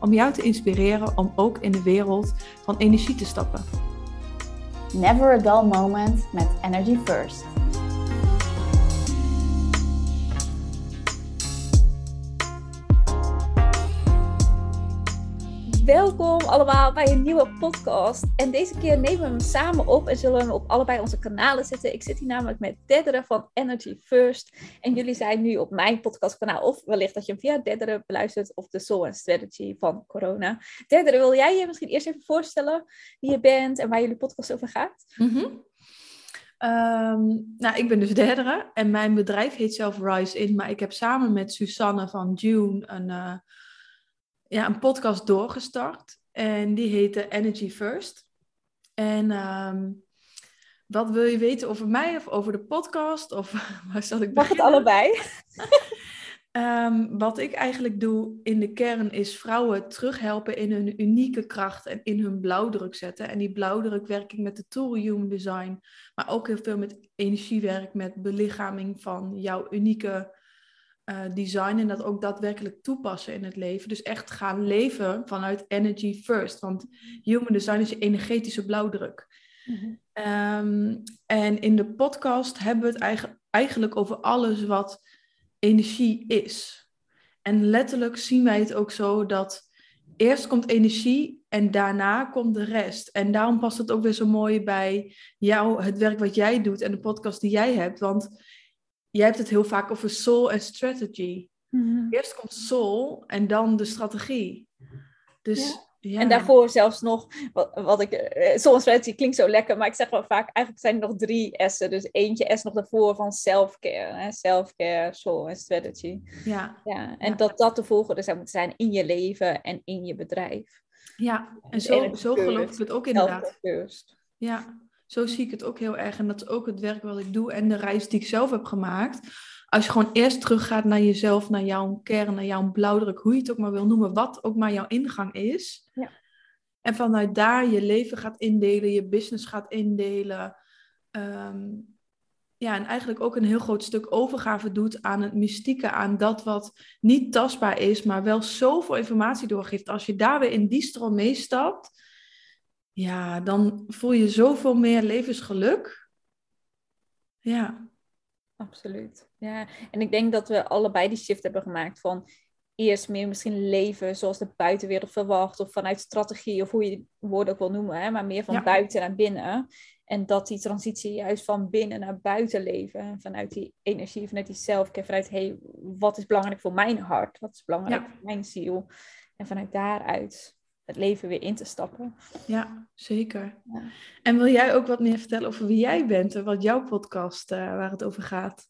om jou te inspireren om ook in de wereld van energie te stappen. Never a dull moment met Energy First. Welkom allemaal bij een nieuwe podcast. En deze keer nemen we hem samen op en zullen we hem op allebei onze kanalen zetten. Ik zit hier namelijk met Deddere van Energy First. En jullie zijn nu op mijn podcastkanaal. Of wellicht dat je hem via Deddere beluistert of de Soul and Strategy van corona. Deddere, wil jij je misschien eerst even voorstellen wie je bent en waar jullie podcast over gaat? Mm nou, ik ben dus Derdere en mijn bedrijf heet zelf Rise In, maar ik heb samen met Susanne van June een, uh, ja, een podcast doorgestart. En die heette Energy First. En ehm, wat wil je weten over mij of over de podcast? Of waar zal ik Mag het allebei? um, wat ik eigenlijk doe in de kern is vrouwen terughelpen in hun unieke kracht en in hun blauwdruk zetten. En die blauwdruk werk ik met de tool Human Design, maar ook heel veel met energiewerk, met belichaming van jouw unieke uh, design en dat ook daadwerkelijk toepassen in het leven. Dus echt gaan leven vanuit energy first. Want human design is je energetische blauwdruk. Mm en in de podcast hebben we het eigenlijk over alles wat energie is. En letterlijk zien wij het ook zo dat eerst komt energie en daarna komt de rest. En daarom past het ook weer zo mooi bij jou, het werk wat jij doet en de podcast die jij hebt. Want jij hebt het heel vaak over soul en strategy. Mhm. Eerst komt soul en dan de strategie. Dus, ja. En daarvoor zelfs nog, wat, wat ik, uh, soul en strategy klinkt zo lekker, maar ik zeg wel vaak, eigenlijk zijn er nog drie S'en. Dus eentje S nog daarvoor van self-care. Self-care, soul en strategy. Ja. ja en dat dat de volgende zou moeten zijn in je leven en in je bedrijf. Ja, en zo, zo geloof ik het ook inderdaad. Ja, zo zie ik het ook heel erg. En dat is ook het werk wat ik doe en de reis die ik zelf heb gemaakt. Als je gewoon eerst teruggaat naar jezelf, naar jouw kern, naar jouw blauwdruk, hoe je het ook maar wil noemen, wat ook maar jouw ingang is. Ja. En vanuit daar je leven gaat indelen, je business gaat indelen. Ehm, ja, en eigenlijk ook een heel groot stuk overgave doet aan het mystieke, aan dat wat niet tastbaar is, maar wel zoveel informatie doorgeeft. Als je daar weer in die stroom meestapt, ja, dan voel je zoveel meer levensgeluk. Ja. Absoluut. Ja, en ik denk dat we allebei die shift hebben gemaakt van eerst meer misschien leven zoals de buitenwereld verwacht, of vanuit strategie, of hoe je die woorden ook wil noemen, hè, maar meer van buiten naar binnen. En dat die transitie juist van binnen naar buiten leven, vanuit die energie, vanuit die zelfcare, vanuit hey, wat is belangrijk voor mijn hart, wat is belangrijk voor mijn ziel. En vanuit daaruit het leven weer in te stappen. Ja, zeker. Ja. En wil jij ook wat meer vertellen over wie jij bent en wat jouw podcast, uh, waar het over gaat?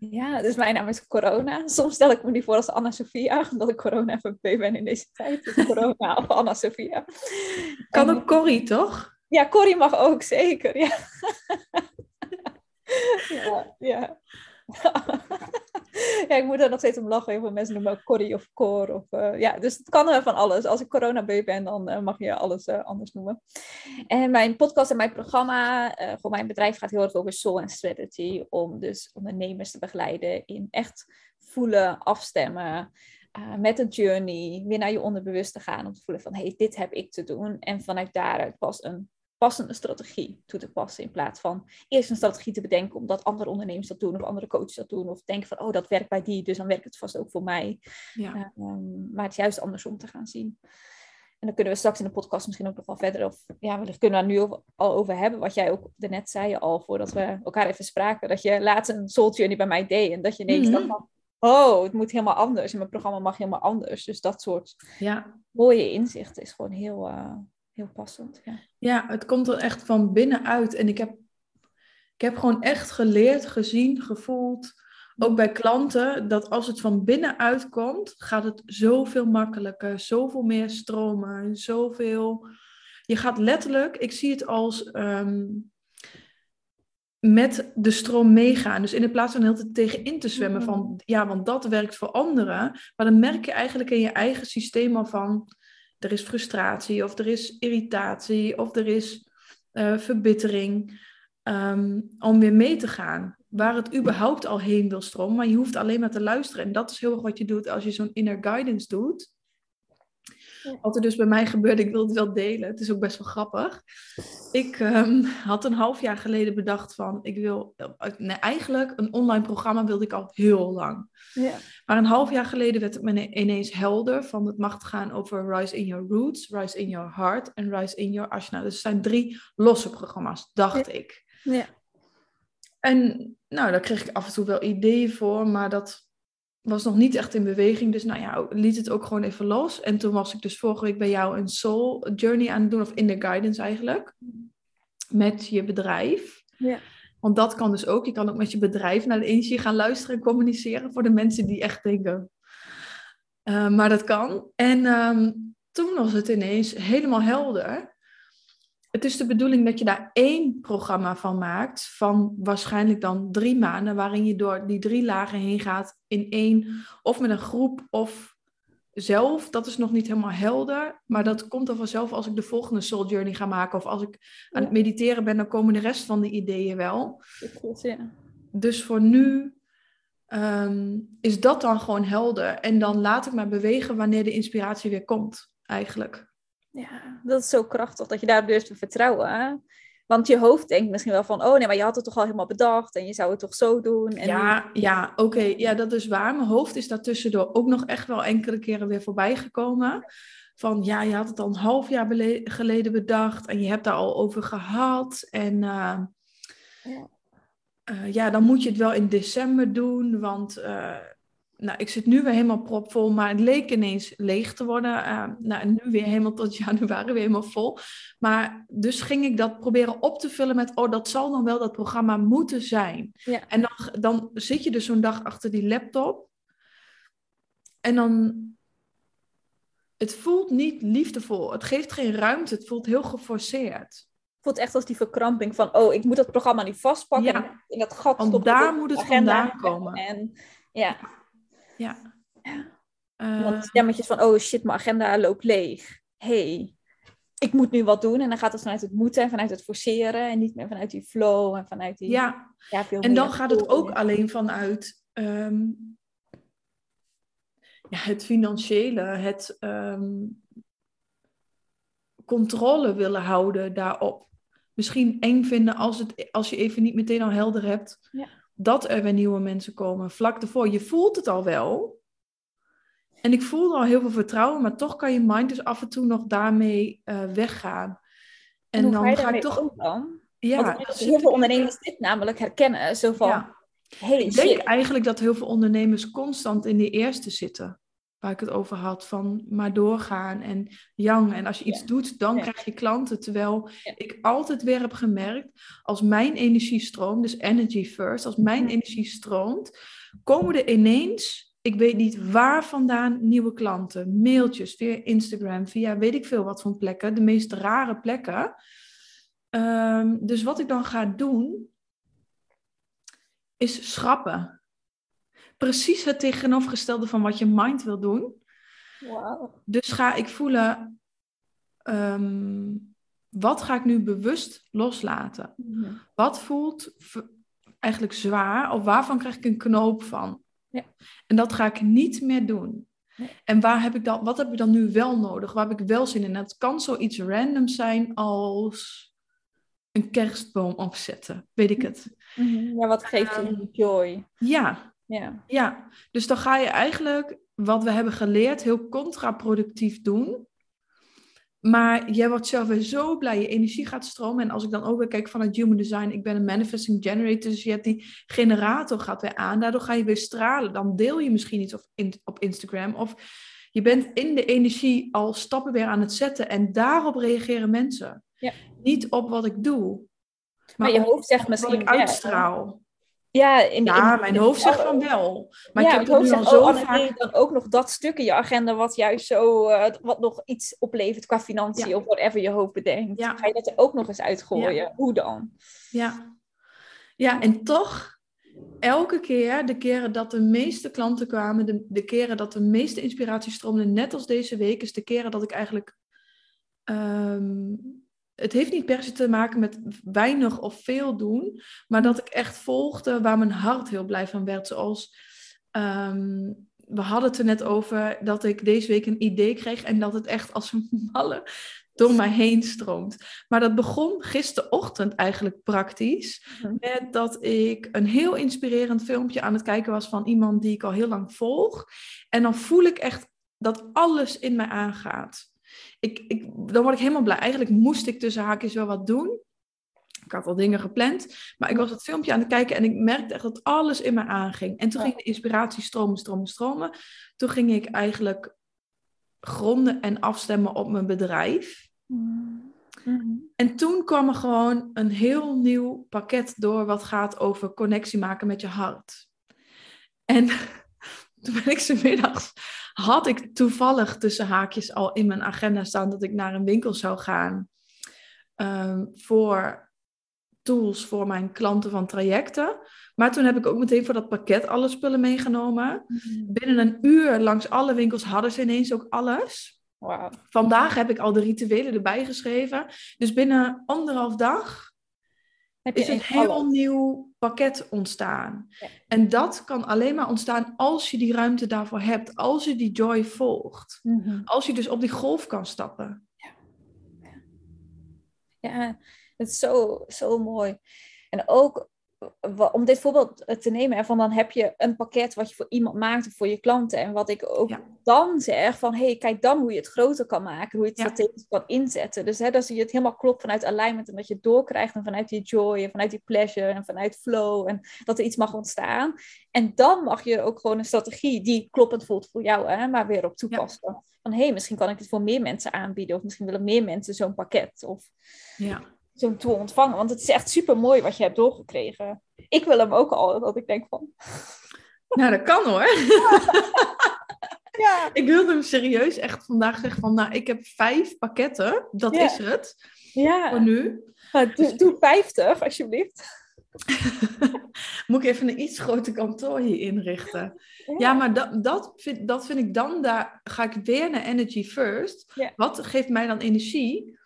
Ja, dus mijn naam is Corona. Soms stel ik me die voor als Anna-Sophia, omdat ik corona FNP ben in deze tijd. Dus corona of Anna-Sophia. Kan ook Corrie, toch? Ja, Corrie mag ook, zeker. Ja, ja. ja. Ja, ik moet er nog steeds om lachen. Heel veel mensen noemen ook Corrie of Cor. Of, uh, ja, dus het kan uh, van alles. Als ik corona ben, dan uh, mag je alles anders noemen. En mijn podcast en mijn programma, voor mijn bedrijf gaat heel erg over soul en strategy. Om dus ondernemers te begeleiden in echt voelen, afstemmen. met een journey, weer naar je onderbewust te gaan. Om te voelen van, hey, dit heb ik te doen. En vanuit daaruit pas een passende strategie toe te passen. In plaats van eerst een strategie te bedenken omdat andere ondernemers dat doen of andere coaches dat doen. Of denken van, oh dat werkt bij die, dus dan werkt het vast ook voor mij. Ja. Um, maar het is juist andersom te gaan zien. En dan kunnen we straks in de podcast misschien ook nog wel verder. Of ja, we kunnen we nu al over hebben. Wat jij ook net zei al, voordat we elkaar even spraken. Dat je laatst een soul journey bij mij deed. En dat je ineens mm dacht oh, het moet helemaal anders. En mijn programma mag helemaal anders. Dus dat soort ja. mooie inzichten is gewoon heel, uh, heel passend. Ja. ja, het komt er echt van binnenuit. En ik heb, ik heb gewoon echt geleerd, gezien, gevoeld, ook bij klanten, dat als het van binnenuit komt, gaat het zoveel makkelijker, zoveel meer stromen, zoveel Je gaat letterlijk, ik zie het als ehm, met de stroom meegaan. Dus in plaats van heel te tegenin te zwemmen van, Mhm. ja, want dat werkt voor anderen. Maar dan merk je eigenlijk in je eigen systeem al van, er is frustratie of er is irritatie of er is eh, verbittering. ehm, om weer mee te gaan. Waar het überhaupt al heen wil stromen. Maar je hoeft alleen maar te luisteren. En dat is heel erg wat je doet als je zo'n inner guidance doet. Wat er dus bij mij gebeurde, ik wil het wel delen. Het is ook best wel grappig. Ik ehm, had een half jaar geleden bedacht van, ik wil, nee, eigenlijk een online programma wilde ik al heel lang. Ja. Maar een half jaar geleden werd het me ineens helder van het mag gaan over Rise in Your Roots, Rise in Your Heart en Rise in Your Ashna. Dus het zijn drie losse programma's, dacht ik. Ja. En nou, daar kreeg ik af en toe wel ideeën voor, maar dat was nog niet echt in beweging. Dus nou ja, liet het ook gewoon even los. En toen was ik dus vorige week bij jou een soul journey aan het doen, of in de guidance eigenlijk, met je bedrijf. Ja. Want dat kan dus ook. Je kan ook met je bedrijf naar de energie gaan luisteren en communiceren voor de mensen die echt denken. eh, maar dat kan. En ehm, toen was het ineens helemaal helder. Het is de bedoeling dat je daar één programma van maakt, van waarschijnlijk dan drie maanden, waarin je door die drie lagen heen gaat in één, of met een groep of zelf. Dat is nog niet helemaal helder, maar dat komt dan vanzelf als ik de volgende Soul Journey ga maken, of als ik aan het mediteren ben, dan komen de rest van de ideeën wel. Goed, ja. Dus voor nu ehm, is dat dan gewoon helder. En dan laat ik maar bewegen wanneer de inspiratie weer komt, eigenlijk. Ja, dat is zo krachtig dat je daar durft te vertrouwen. hè? Want je hoofd denkt misschien wel van, oh nee, maar je had het toch al helemaal bedacht en je zou het toch zo doen. En Ja, ja oké. Ja, dat is waar. Mijn hoofd is daar tussendoor ook nog echt wel enkele keren weer voorbij gekomen. Van ja, je had het al een half jaar geleden bedacht en je hebt daar al over gehad. En eh, Ja. eh, ja, dan moet je het wel in december doen, want eh, nou, ik zit nu weer helemaal propvol, maar het leek ineens leeg te worden. Eh, nou, en nu weer helemaal tot januari weer helemaal vol. Maar dus ging ik dat proberen op te vullen met, oh, dat zal dan wel dat programma moeten zijn. Ja. En dan, dan zit je dus zo'n dag achter die laptop. En dan, het voelt niet liefdevol. Het geeft geen ruimte. Het voelt heel geforceerd. voelt echt als die verkramping van, oh, ik moet dat programma nu vastpakken. Ja. En in dat gat Want daar moet het vandaan komen. En ja, Ja. dan Eh, stemmetjes van, oh shit, mijn agenda loopt leeg. hey, ik moet nu wat doen. En dan gaat het vanuit het moeten en vanuit het forceren. En niet meer vanuit die flow en vanuit die... ja, ja, veel En dan gaat het ook alleen vanuit ehm, ja, het financiële, het ehm, controle willen houden daarop. Misschien eng vinden als, het, als je even niet meteen al helder hebt Ja. Dat er weer nieuwe mensen komen. Vlak ervoor, je voelt het al wel. En ik voelde al heel veel vertrouwen, maar toch kan je mind dus af en toe nog daarmee eh, weggaan. En, dan ga ik toch. om dan? Ja, Want ik denk dat heel veel ondernemers dit namelijk herkennen. Zo van, ja. hey, Ik denk shit. eigenlijk dat heel veel ondernemers constant in die eerste zitten. Waar ik het over had, van maar doorgaan en yang. En als je iets Ja. doet, dan Ja. krijg je klanten. Terwijl Ja. ik altijd weer heb gemerkt, als mijn energie stroomt, dus energy first, als mijn energie stroomt, komen er ineens, ik weet niet waar vandaan, nieuwe klanten. Mailtjes via Instagram, via weet ik veel wat voor plekken, de meest rare plekken. Ehm, dus wat ik dan ga doen, is schrappen. Precies het tegenovergestelde van wat je mind wil doen. Dus ga ik voelen, ehm, wat ga ik nu bewust loslaten? Mhm. Wat voelt eigenlijk zwaar of waarvan krijg ik een knoop van? Ja. En dat ga ik niet meer doen. Nee. En waar heb ik dan, wat heb ik dan nu wel nodig? Waar heb ik wel zin in? En het kan zoiets random zijn als een kerstboom opzetten. Weet ik het? Mhm. Ja, wat geeft je Ehm, joy? Ja, Ja. Ja, dus dan ga je eigenlijk wat we hebben geleerd heel contraproductief doen. Maar jij wordt zelf weer zo blij, je energie gaat stromen. En als ik dan ook weer kijk vanuit Human Design, ik ben een manifesting generator, dus je hebt die generator gaat weer aan. Daardoor ga je weer stralen. Dan deel je misschien iets op, in, op Instagram. Of je bent in de energie al stappen weer aan het zetten. En daarop reageren mensen. Ja. Niet op wat ik doe. Maar je hoofd zegt wat misschien ik wel. uitstraal. Ja, in, ja in- mijn in- hoofd zegt van wel. Maar ja, ik heb het nu al zegt, oh, zo Anne, vaak... dan ook nog dat stuk in je agenda wat juist zo, eh, wat nog iets oplevert qua financiën Ja. of whatever je hoofd bedenkt. Ja. Ga je dat er ook nog eens uitgooien? Hoe dan? Ja. ja, en toch, elke keer, de keren dat de meeste klanten kwamen, de, de keren dat de meeste inspiratie stroomde, net als deze week, is de keren dat ik eigenlijk. ehm, het heeft niet per se te maken met weinig of veel doen, maar dat ik echt volgde waar mijn hart heel blij van werd. Zoals ehm, we hadden het er net over dat ik deze week een idee kreeg en dat het echt als een malle door mij heen stroomt. Maar dat begon gisterochtend eigenlijk praktisch. Mhm. Met dat ik een heel inspirerend filmpje aan het kijken was van iemand die ik al heel lang volg. En dan voel ik echt dat alles in mij aangaat. Ik, ik, dan word ik helemaal blij. Eigenlijk moest ik tussen haakjes wel wat doen. Ik had al dingen gepland. Maar ik was het filmpje aan het kijken en ik merkte echt dat alles in mij aanging. En toen ging de inspiratie stromen, stromen, stromen. Toen ging ik eigenlijk gronden en afstemmen op mijn bedrijf. Mhm. En toen kwam er gewoon een heel nieuw pakket door wat gaat over connectie maken met je hart. En toen ben ik 's middags, had ik toevallig tussen haakjes al in mijn agenda staan dat ik naar een winkel zou gaan ehm, voor tools voor mijn klanten van trajecten. Maar toen heb ik ook meteen voor dat pakket alle spullen meegenomen. Binnen een uur langs alle winkels hadden ze ineens ook alles. Wauw. Vandaag heb ik al de rituelen erbij geschreven. Dus binnen anderhalf dag Heb je is een echt heel alles? nieuw pakket ontstaan. Ja. En dat kan alleen maar ontstaan als je die ruimte daarvoor hebt. Als je die joy volgt. Mhm. Als je dus op die golf kan stappen. Ja, het is zo, zo mooi. En ook om dit voorbeeld eh, te nemen, van dan heb je een pakket wat je voor iemand maakt of voor je klanten. En wat ik ook Ja. dan zeg, van hey, kijk dan hoe je het groter kan maken, hoe je het Ja. strategisch kan inzetten. Dus hè, dat je het helemaal klopt vanuit alignment en dat je het doorkrijgt en vanuit die joy en vanuit die pleasure en vanuit flow en dat er iets mag ontstaan. En dan mag je ook gewoon een strategie die kloppend voelt voor jou, hè, maar weer op toepassen. Van hé, hey, misschien kan ik dit voor meer mensen aanbieden of misschien willen meer mensen zo'n pakket. Of Ja. Zo'n tool ontvangen. Want het is echt super mooi wat je hebt doorgekregen. Ik wil hem ook al, dat ik denk van. Nou, dat kan hoor. Ja, Ik wilde hem serieus echt vandaag zeggen van, nou, ik heb vijf pakketten. Dat Ja. is het. Voor ja. nu. Maar doe, doe 50 alsjeblieft. Moet ik even een iets groter kantoor hier inrichten. Ja, maar dat, dat, vind, dat vind ik dan, daar ga ik weer naar Energy First. Ja. Wat geeft mij dan energie?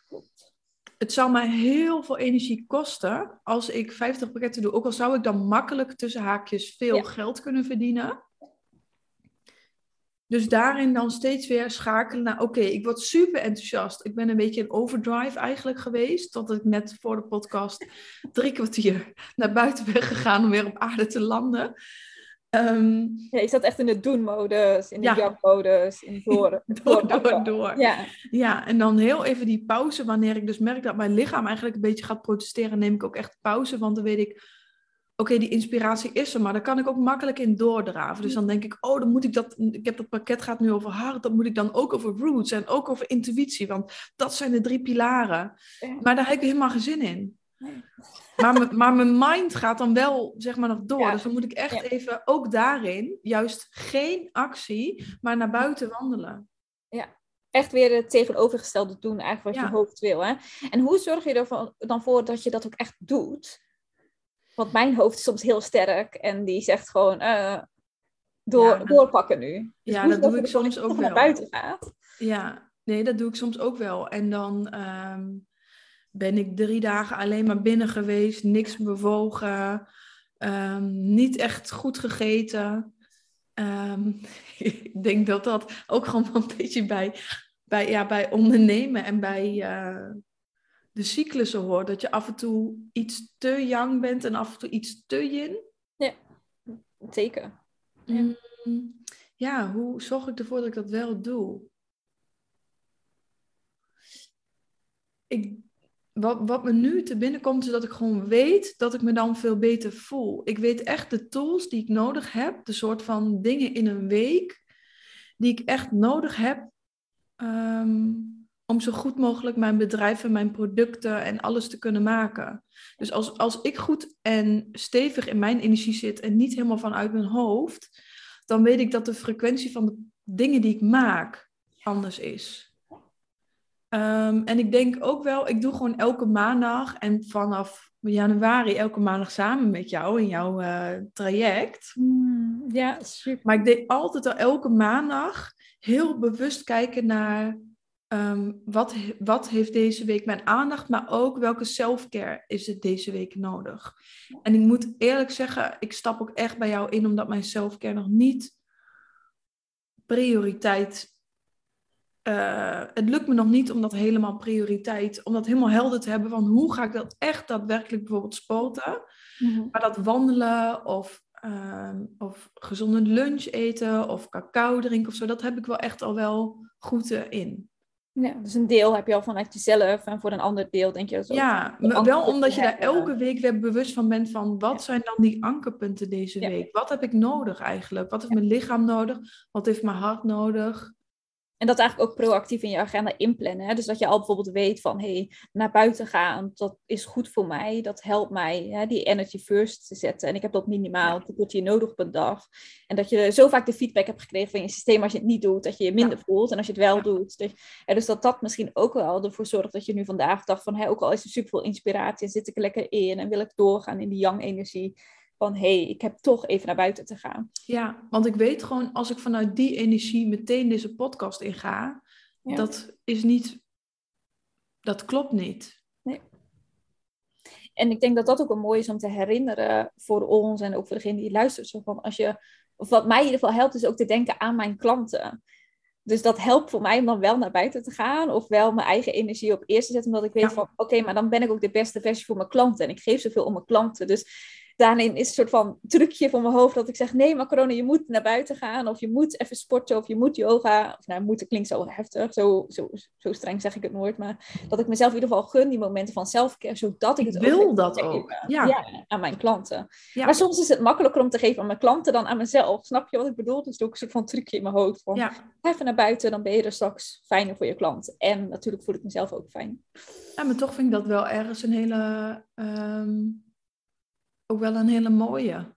Het zou mij heel veel energie kosten als ik 50 pakketten doe. Ook al zou ik dan makkelijk tussen haakjes veel Ja. geld kunnen verdienen. Dus daarin dan steeds weer schakelen naar, oké, ik word super enthousiast. Ik ben een beetje in overdrive eigenlijk geweest. Tot ik net voor de podcast drie kwartier naar buiten ben gegaan om weer op aarde te landen. Ehm, Ja, je zat echt in de doen-modus, in de Ja. jag-modus, in door, door, doorpakken. door, door. Ja, Ja, en dan heel even die pauze, wanneer ik dus merk dat mijn lichaam eigenlijk een beetje gaat protesteren, neem ik ook echt pauze, want dan weet ik, oké, die inspiratie is er, maar daar kan ik ook makkelijk in doordraven. Dus dan denk ik, oh, dan moet ik dat, ik heb dat pakket gaat nu over hart, dat moet ik dan ook over roots en ook over intuïtie, want dat zijn de drie pilaren. Maar daar heb ik helemaal geen zin in. Nee. Maar, mijn- maar mijn mind gaat dan wel, zeg maar, nog door. Ja. Dus dan moet ik echt Ja. even, ook daarin, juist geen actie, maar naar buiten wandelen. echt weer het tegenovergestelde doen eigenlijk wat Ja. je hoofd wil. Hè? En hoe zorg je er dan voor dat je dat ook echt doet? Want mijn hoofd is soms heel sterk en die zegt gewoon eh, door, Ja, doorpakken nu. Dus Ja, dat doe ik soms ook toch naar wel. buiten gaat. Ja, nee, dat doe ik soms ook wel. En dan ehm, ben ik drie dagen alleen maar binnen geweest, niks bewogen, ehm, niet echt goed gegeten. Ehm, ik denk dat dat ook gewoon een beetje bij, bij, ja, bij ondernemen en bij eh, de cyclussen hoort. Dat je af en toe iets te yang bent en af en toe iets te yin. Zeker. Ja. Mm, ja, hoe zorg ik ervoor dat ik dat wel doe? Ik, wat, wat me nu te binnen komt, is dat ik gewoon weet dat ik me dan veel beter voel. Ik weet echt de tools die ik nodig heb, de soort van dingen in een week, die ik echt nodig heb, ehm, om zo goed mogelijk mijn bedrijf en mijn producten en alles te kunnen maken. Dus als, als ik goed en stevig in mijn energie zit en niet helemaal vanuit mijn hoofd, dan weet ik dat de frequentie van de dingen die ik maak anders is. Ehm, en ik denk ook wel, ik doe gewoon elke maandag en vanaf januari elke maandag samen met jou in jouw uh, traject. Hmm, ja, super. Maar ik deed altijd al elke maandag heel bewust kijken naar um, wat, wat heeft deze week mijn aandacht, maar ook welke selfcare is het deze week nodig. En ik moet eerlijk zeggen, ik stap ook echt bij jou in omdat mijn selfcare nog niet prioriteit uh, het lukt me nog niet om dat helemaal prioriteit, om dat helemaal helder te hebben van hoe ga ik dat echt daadwerkelijk bijvoorbeeld sporten. Mhm. Maar dat wandelen of, uh, of gezonde lunch eten of cacao drinken of zo, dat heb ik wel echt al wel goed in. Ja, dus een deel heb je al vanuit jezelf en voor een ander deel denk je dat Ja, maar wel omdat je daar elke week weer bewust van bent van wat zijn dan die ankerpunten deze week? Wat heb ik nodig eigenlijk? Wat heeft mijn lichaam nodig? Wat heeft mijn hart nodig? En dat eigenlijk ook proactief in je agenda inplannen. Hè? Dus dat je al bijvoorbeeld weet van, hé, hey, naar buiten gaan, dat is goed voor mij. Dat helpt mij, hè, die energy first te zetten. En ik heb dat minimaal een kwartier nodig op een dag. En dat je zo vaak de feedback hebt gekregen van je systeem als je het niet doet, dat je je minder voelt. En als je het wel doet. Dus, dus dat dat misschien ook wel ervoor zorgt dat je nu vandaag dacht van, hé, ook al is er superveel inspiratie en zit ik er lekker in en wil ik doorgaan in die yang energie van hé, hey, ik heb toch even naar buiten te gaan. Ja, want ik weet gewoon, als ik vanuit die energie meteen deze podcast inga, ja. dat is niet, dat klopt niet. Nee. En ik denk dat dat ook een mooi is om te herinneren voor ons en ook voor degene die luistert. Zo van als je, of wat mij in ieder geval helpt, is ook te denken aan mijn klanten. Dus dat helpt voor mij om dan wel naar buiten te gaan. Of wel mijn eigen energie op eerst te zetten. Omdat ik weet van, oké, maar dan ben ik ook de beste versie voor mijn klanten. En ik geef zoveel om mijn klanten. Dus daarin is een soort van trucje van mijn hoofd dat ik zeg: nee, maar corona, je moet naar buiten gaan. Of je moet even sporten. Of je moet yoga. Of nou, moeten klinkt zo heftig. Zo, zo, zo streng zeg ik het nooit. Maar dat ik mezelf in ieder geval gun die momenten van zelfcare. Zodat ik het wil ook dat ook. Ja. aan mijn klanten. Ja. Maar soms is het makkelijker om te geven aan mijn klanten dan aan mezelf. Snap je wat ik bedoel? Dus ook een soort van trucje in mijn hoofd. Van, Even naar buiten, dan ben je er straks fijner voor je klant. En natuurlijk voel ik mezelf ook fijn. Ja, maar toch vind ik dat wel ergens een hele. Ehm, ook wel een hele mooie.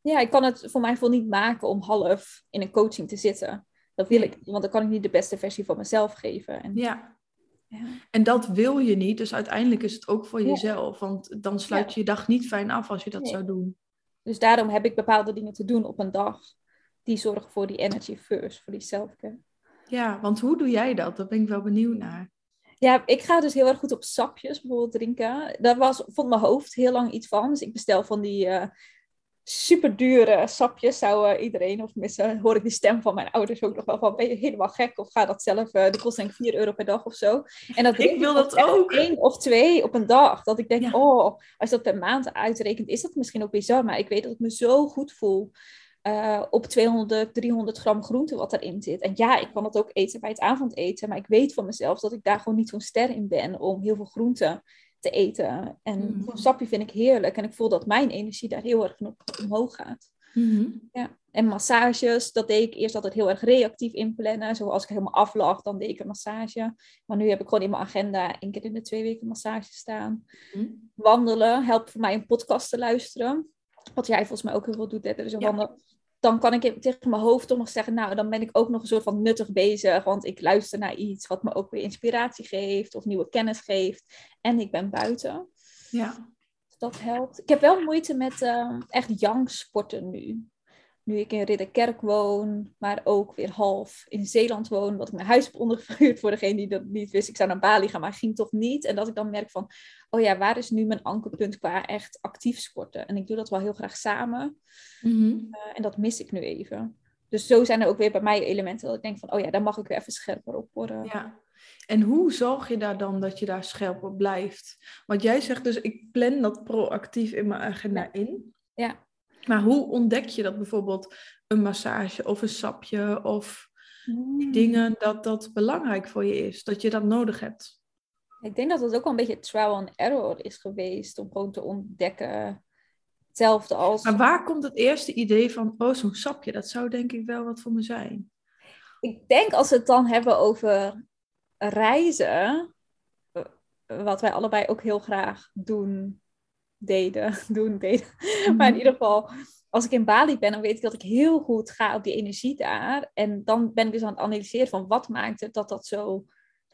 Ja, ik kan het voor mij vol niet maken om half in een coaching te zitten. Dat wil ik, want dan kan ik niet de beste versie van mezelf geven. En, ja. ja. En dat wil je niet, dus uiteindelijk is het ook voor jezelf. Want dan sluit je je dag niet fijn af als je dat zou doen. Dus daarom heb ik bepaalde dingen te doen op een dag die zorgen voor die energy first, voor die selfcare. Ja, want hoe doe jij dat? Daar ben ik wel benieuwd naar. Ja, ik ga dus heel erg goed op sapjes bijvoorbeeld drinken. Daar was, vond mijn hoofd heel lang iets van. Dus ik bestel van die uh, super dure sapjes. Zou uh, iedereen, of tenminste hoor ik die stem van mijn ouders ook nog wel van, ben je helemaal gek? Of ga dat zelf, uh, die kost denk ik 4 euro per dag of zo. En dat ik wil dat ook. één of twee op een dag. Dat ik denk, oh, als je dat per maand uitrekent, is dat misschien ook bizar. Maar ik weet dat ik me zo goed voel. Uh, op 200, 300 gram groente wat erin zit. En ja, ik kan het ook eten bij het avondeten, maar ik weet van mezelf dat ik daar gewoon niet zo'n ster in ben om heel veel groente te eten. En mm -hmm. sapje vind ik heerlijk en ik voel dat mijn energie daar heel erg omhoog gaat. Mm ja. En massages, dat deed ik eerst altijd heel erg reactief inplannen. Zoals ik helemaal aflag, dan deed ik een massage. Maar nu heb ik gewoon in mijn agenda één keer in de twee weken massage staan. Mm Wandelen helpt voor mij een podcast te luisteren. Wat jij volgens mij ook heel veel doet. Hè? Er is een ja. wandel dan kan ik tegen mijn hoofd toch nog zeggen, nou, dan ben ik ook nog een soort van nuttig bezig, want ik luister naar iets wat me ook weer inspiratie geeft of nieuwe kennis geeft. En ik ben buiten. Ja. dat helpt. Ik heb wel moeite met uh, echt young sporten nu nu ik in Ridderkerk woon, maar ook weer half in Zeeland woon, wat ik mijn huis heb ondergehuurd voor degene die dat niet wist. Ik zou naar Bali gaan, maar ging toch niet. En dat ik dan merk van, oh ja, waar is nu mijn ankerpunt qua echt actief sporten? En ik doe dat wel heel graag samen. Mm uh, en dat mis ik nu even. Dus zo zijn er ook weer bij mij elementen dat ik denk van, oh ja, daar mag ik weer even scherper op worden. Ja. En hoe zorg je daar dan dat je daar scherp op blijft? Want jij zegt dus, ik plan dat proactief in mijn agenda in. Ja. Maar hoe ontdek je dat bijvoorbeeld een massage of een sapje of die dingen, dat dat belangrijk voor je is, dat je dat nodig hebt? Ik denk dat het ook wel een beetje trial and error is geweest om gewoon te ontdekken. Hetzelfde als. Maar waar komt het eerste idee van, oh, zo'n sapje, dat zou denk ik wel wat voor me zijn? Ik denk als we het dan hebben over reizen, eh, wat wij allebei ook heel graag doen, deden, doen, deden. Maar in Mhm. ieder geval, als ik in Bali ben, dan weet ik dat ik heel goed ga op die energie daar. En dan ben ik dus aan het analyseren van wat maakt het dat dat zo,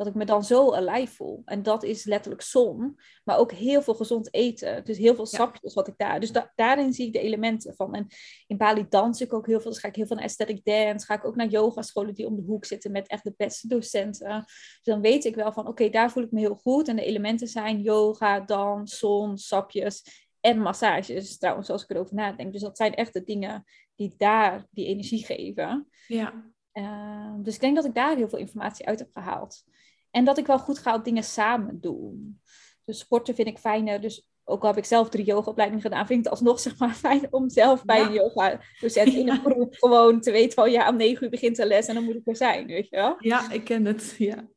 dat ik me dan zo alive voel. En dat is letterlijk zon, maar ook heel veel gezond eten. Dus heel veel Ja. sapjes wat ik daar. Dus da- daarin zie ik de elementen van. En in Bali dans ik ook heel veel. Dus ga ik heel veel naar aesthetic dance. Ga ik ook naar yogascholen die om de hoek zitten met echt de beste docenten. Dus dan weet ik wel van, oké, daar voel ik me heel goed. En de elementen zijn yoga, dans, zon, sapjes en massages. Trouwens, als ik erover nadenk. Dus dat zijn echt de dingen die daar die energie geven. Ja. Uh, dus ik denk dat ik daar heel veel informatie uit heb gehaald. En dat ik wel goed ga op dingen samen doen. Dus sporten vind ik fijner. Dus ook al heb ik zelf drie yogaopleidingen gedaan, vind ik het alsnog zeg maar fijn om zelf bij Ja. een yoga docent in een groep gewoon te weten van ja, om negen uur begint de les en dan moet ik er zijn, weet je wel. ja, ik ken het. Ja.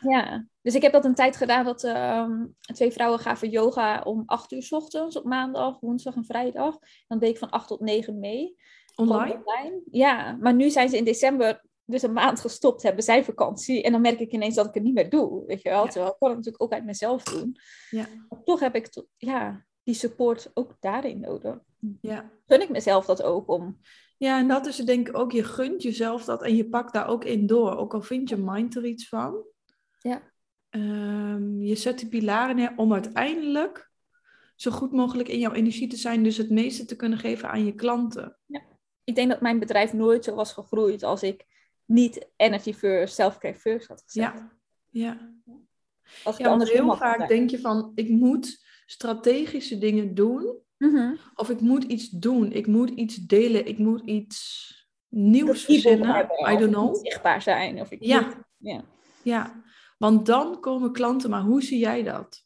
Ja, dus ik heb dat een tijd gedaan dat ehm, twee vrouwen gaven yoga om acht uur 's ochtends op maandag, woensdag en vrijdag. Dan deed ik van acht tot negen mee. Online? online. Ja, maar nu zijn ze in december dus een maand gestopt, hebben zij vakantie. En dan merk ik ineens dat ik het niet meer doe, weet je wel. Ja. Terwijl ik kan het natuurlijk ook uit mezelf doen. Ja. Maar toch heb ik to- ja, die support ook daarin nodig. Ja. Gun ik mezelf dat ook om... Ja, en dat is denk ik ook. Je gunt jezelf dat en je pakt daar ook in door. Ook al vindt je mind er iets van. Ja. Ehm, je zet die pilaren neer om uiteindelijk zo goed mogelijk in jouw energie te zijn. Dus het meeste te kunnen geven aan je klanten. Ik denk dat mijn bedrijf nooit zo was gegroeid als ik niet energy first, self-care first had gezet. Ja. Ja. Als ja, want heel vaak denk je van, ik moet strategische dingen doen. Mhm. Of ik moet iets doen. Ik moet iets delen. Ik moet iets nieuws verzinnen. I don't ik know. moet zichtbaar zijn. Of ik Ja. moet- ja. Ja, want dan komen klanten. Maar hoe zie jij dat?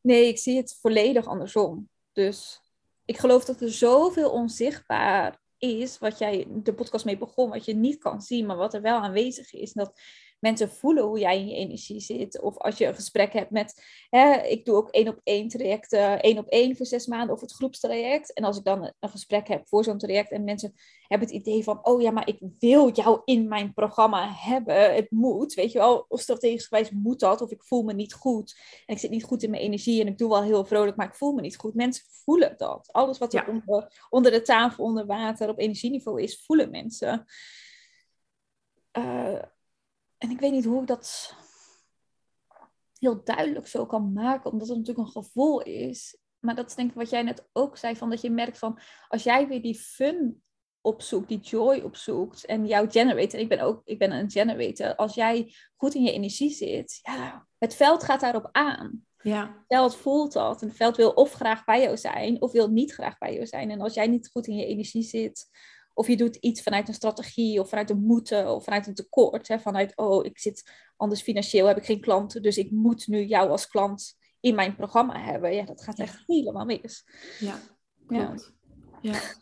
Nee, ik zie het volledig andersom. Dus ik geloof dat er zoveel onzichtbaar is, wat jij de podcast mee begon, wat je niet kan zien, maar wat er wel aanwezig is. Dat mensen voelen hoe jij in je energie zit. Of als je een gesprek hebt met, hè, ik doe ook één op één trajecten, één op één voor zes maanden of het groepstraject. En als ik dan een gesprek heb voor zo'n traject en mensen hebben het idee van, oh ja, maar ik wil jou in mijn programma hebben. Het moet, weet je wel, of strategisch gewijs moet dat, of ik voel me niet goed. En ik zit niet goed in mijn energie en ik doe wel heel vrolijk, maar ik voel me niet goed. Mensen voelen dat. Alles wat er Ja. onder, onder de tafel, onder water, op energieniveau is, voelen mensen. Eh, en ik weet niet hoe ik dat heel duidelijk zo kan maken, omdat het natuurlijk een gevoel is. Maar dat is denk ik wat jij net ook zei, van dat je merkt van, als jij weer die fun opzoekt, die joy opzoekt en jouw generator, ik ben ook ik ben een generator, als jij goed in je energie zit, ja, het veld gaat daarop aan. Ja, Het veld voelt dat en het veld wil of graag bij jou zijn of wil niet graag bij jou zijn. En als jij niet goed in je energie zit, of je doet iets vanuit een strategie of vanuit een moeten of vanuit een tekort, hè, vanuit oh, ik zit anders financieel, heb ik geen klanten, dus ik moet nu jou als klant in mijn programma hebben. Ja, dat gaat Ja. echt helemaal mis. ja, Ja. klopt. Ja.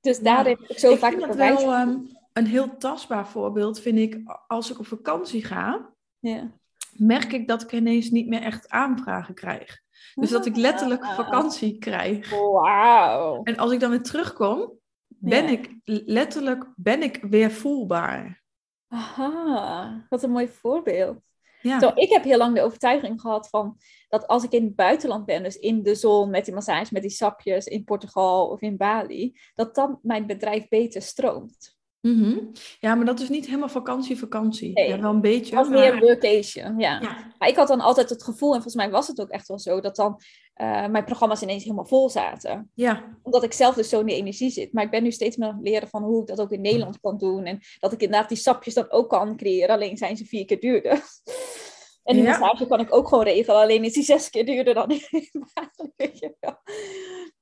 Dus daar heb ik zo ik vaak vind wel ehm, een heel tastbaar voorbeeld, vind ik, als ik op vakantie ga, Ja. merk ik dat ik ineens niet meer echt aanvragen krijg. Dus dat ik letterlijk Ah. vakantie krijg. Wauw. En als ik dan weer terugkom, ben Ja. ik letterlijk ben ik weer voelbaar. Aha, wat een mooi voorbeeld. Ja, Zo, ik heb heel lang de overtuiging gehad van dat als ik in het buitenland ben, dus in de zon met die massage, met die sapjes in Portugal of in Bali, dat dan mijn bedrijf beter stroomt. Mhm. ja maar dat is niet helemaal vakantie, vakantie. Nee. Ja, wel een beetje. Het was maar- meer workation, ja. Ja, Maar ik had dan altijd het gevoel, en volgens mij was het ook echt wel zo, dat dan eh, mijn programma's ineens helemaal vol zaten. ja, Omdat ik zelf dus zo in die energie zit. Maar ik ben nu steeds meer aan het leren van hoe ik dat ook in Nederland kan doen. En dat ik inderdaad die sapjes dan ook kan creëren. Alleen zijn ze vier keer duurder. En die Ja. massage kan ik ook gewoon regelen. Alleen is die zes keer duurder dan in Bali, weet je wel.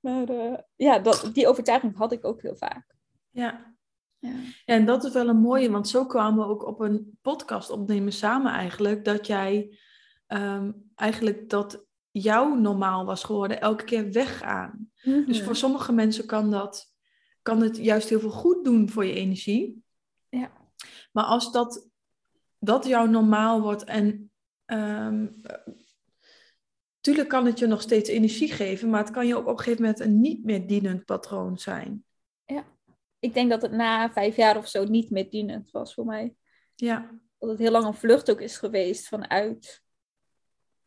Maar eh, ja, dat, die overtuiging had ik ook heel vaak. ja. Ja. Ja, en dat is wel een mooie, want zo kwamen we ook op een podcast opnemen samen eigenlijk, dat jij ehm, eigenlijk dat jouw normaal was geworden, elke keer weggaan. Dus Mhm. voor sommige mensen kan dat, kan het juist heel veel goed doen voor je energie. Ja. Maar als dat, dat jouw normaal wordt en ehm, tuurlijk kan het je nog steeds energie geven, maar het kan je ook op een gegeven moment een niet meer dienend patroon zijn. Ik denk dat het na vijf jaar of zo niet meer dienend was voor mij. Ja, dat het heel lang een vlucht ook is geweest vanuit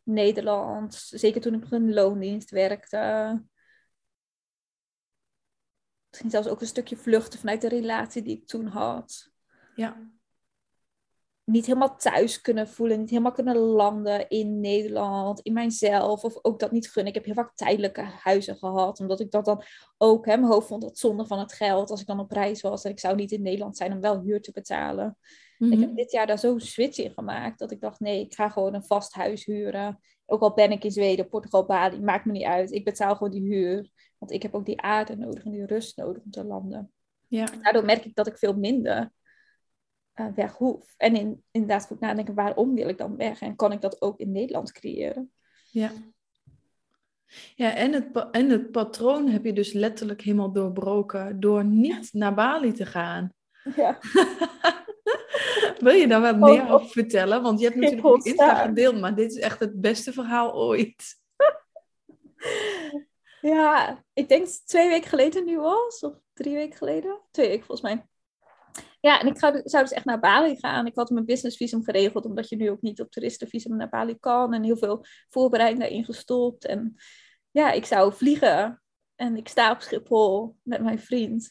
Nederland. Zeker toen ik nog in loondienst werkte. Misschien zelfs ook een stukje vluchten vanuit de relatie die ik toen had. Ja. Niet helemaal thuis kunnen voelen, niet helemaal kunnen landen in Nederland, in mijzelf. Of ook dat niet gunnen. Ik heb heel vaak tijdelijke huizen gehad, omdat ik dat dan ook, hè, mijn hoofd vond dat zonde van het geld als ik dan op reis was. En ik zou niet in Nederland zijn om wel huur te betalen. Ik heb Mhm. dit jaar daar zo'n switch in gemaakt dat ik dacht, nee, ik ga gewoon een vast huis huren. Ook al ben ik in Zweden, Portugal, Bali, maakt me niet uit. Ik betaal gewoon die huur. Want ik heb ook die aarde nodig en die rust nodig om te landen. Ja. Daardoor merk ik dat ik veel minder eh, weg hoef. En in, inderdaad goed nadenken, waarom wil ik dan weg? En kan ik dat ook in Nederland creëren? Ja. Ja, en het, en het patroon heb je dus letterlijk helemaal doorbroken door niet naar Bali te gaan. Ja, Wil je daar wat Oh, meer oh. over vertellen? Want je hebt natuurlijk op Insta gedeeld, maar dit is echt het beste verhaal ooit. ja ik denk twee weken geleden nu was. Of drie weken geleden. Twee weken volgens mij. Ja, en ik zou, zou dus echt naar Bali gaan. Ik had mijn businessvisum geregeld, omdat je nu ook niet op toeristenvisum naar Bali kan. En heel veel voorbereiding daarin gestopt. En ja, ik zou vliegen. En ik sta op Schiphol met mijn vriend.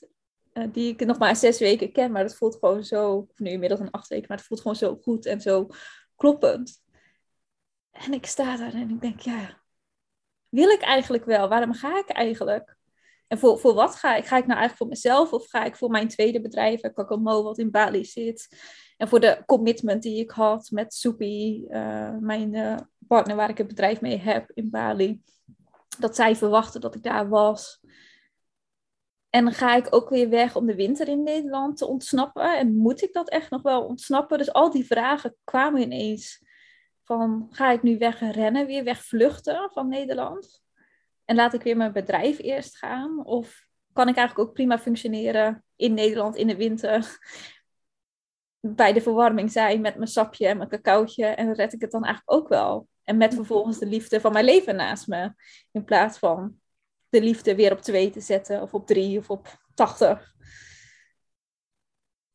Eh, die ik nog maar zes weken ken. Maar dat voelt gewoon zo, nu inmiddels een acht weken. Maar het voelt gewoon zo goed en zo kloppend. En ik sta daar en ik denk, ja, wil ik eigenlijk wel? Waarom ga ik eigenlijk? En voor, voor wat ga ik? Ga ik nou eigenlijk voor mezelf of ga ik voor mijn tweede bedrijf, Kakomo, wat in Bali zit? En voor de commitment die ik had met Soepie, eh, mijn eh, partner waar ik het bedrijf mee heb in Bali. Dat zij verwachten dat ik daar was. En ga ik ook weer weg om de winter in Nederland te ontsnappen. En moet ik dat echt nog wel ontsnappen? Dus al die vragen kwamen ineens. Van, ga ik nu wegrennen, weer wegvluchten van Nederland? En laat ik weer mijn bedrijf eerst gaan? Of kan ik eigenlijk ook prima functioneren in Nederland in de winter? Bij de verwarming zijn met mijn sapje en mijn cacaotje. En red ik het dan eigenlijk ook wel? En met vervolgens de liefde van mijn leven naast me. In plaats van de liefde weer op twee te zetten. Of op drie of op tachtig.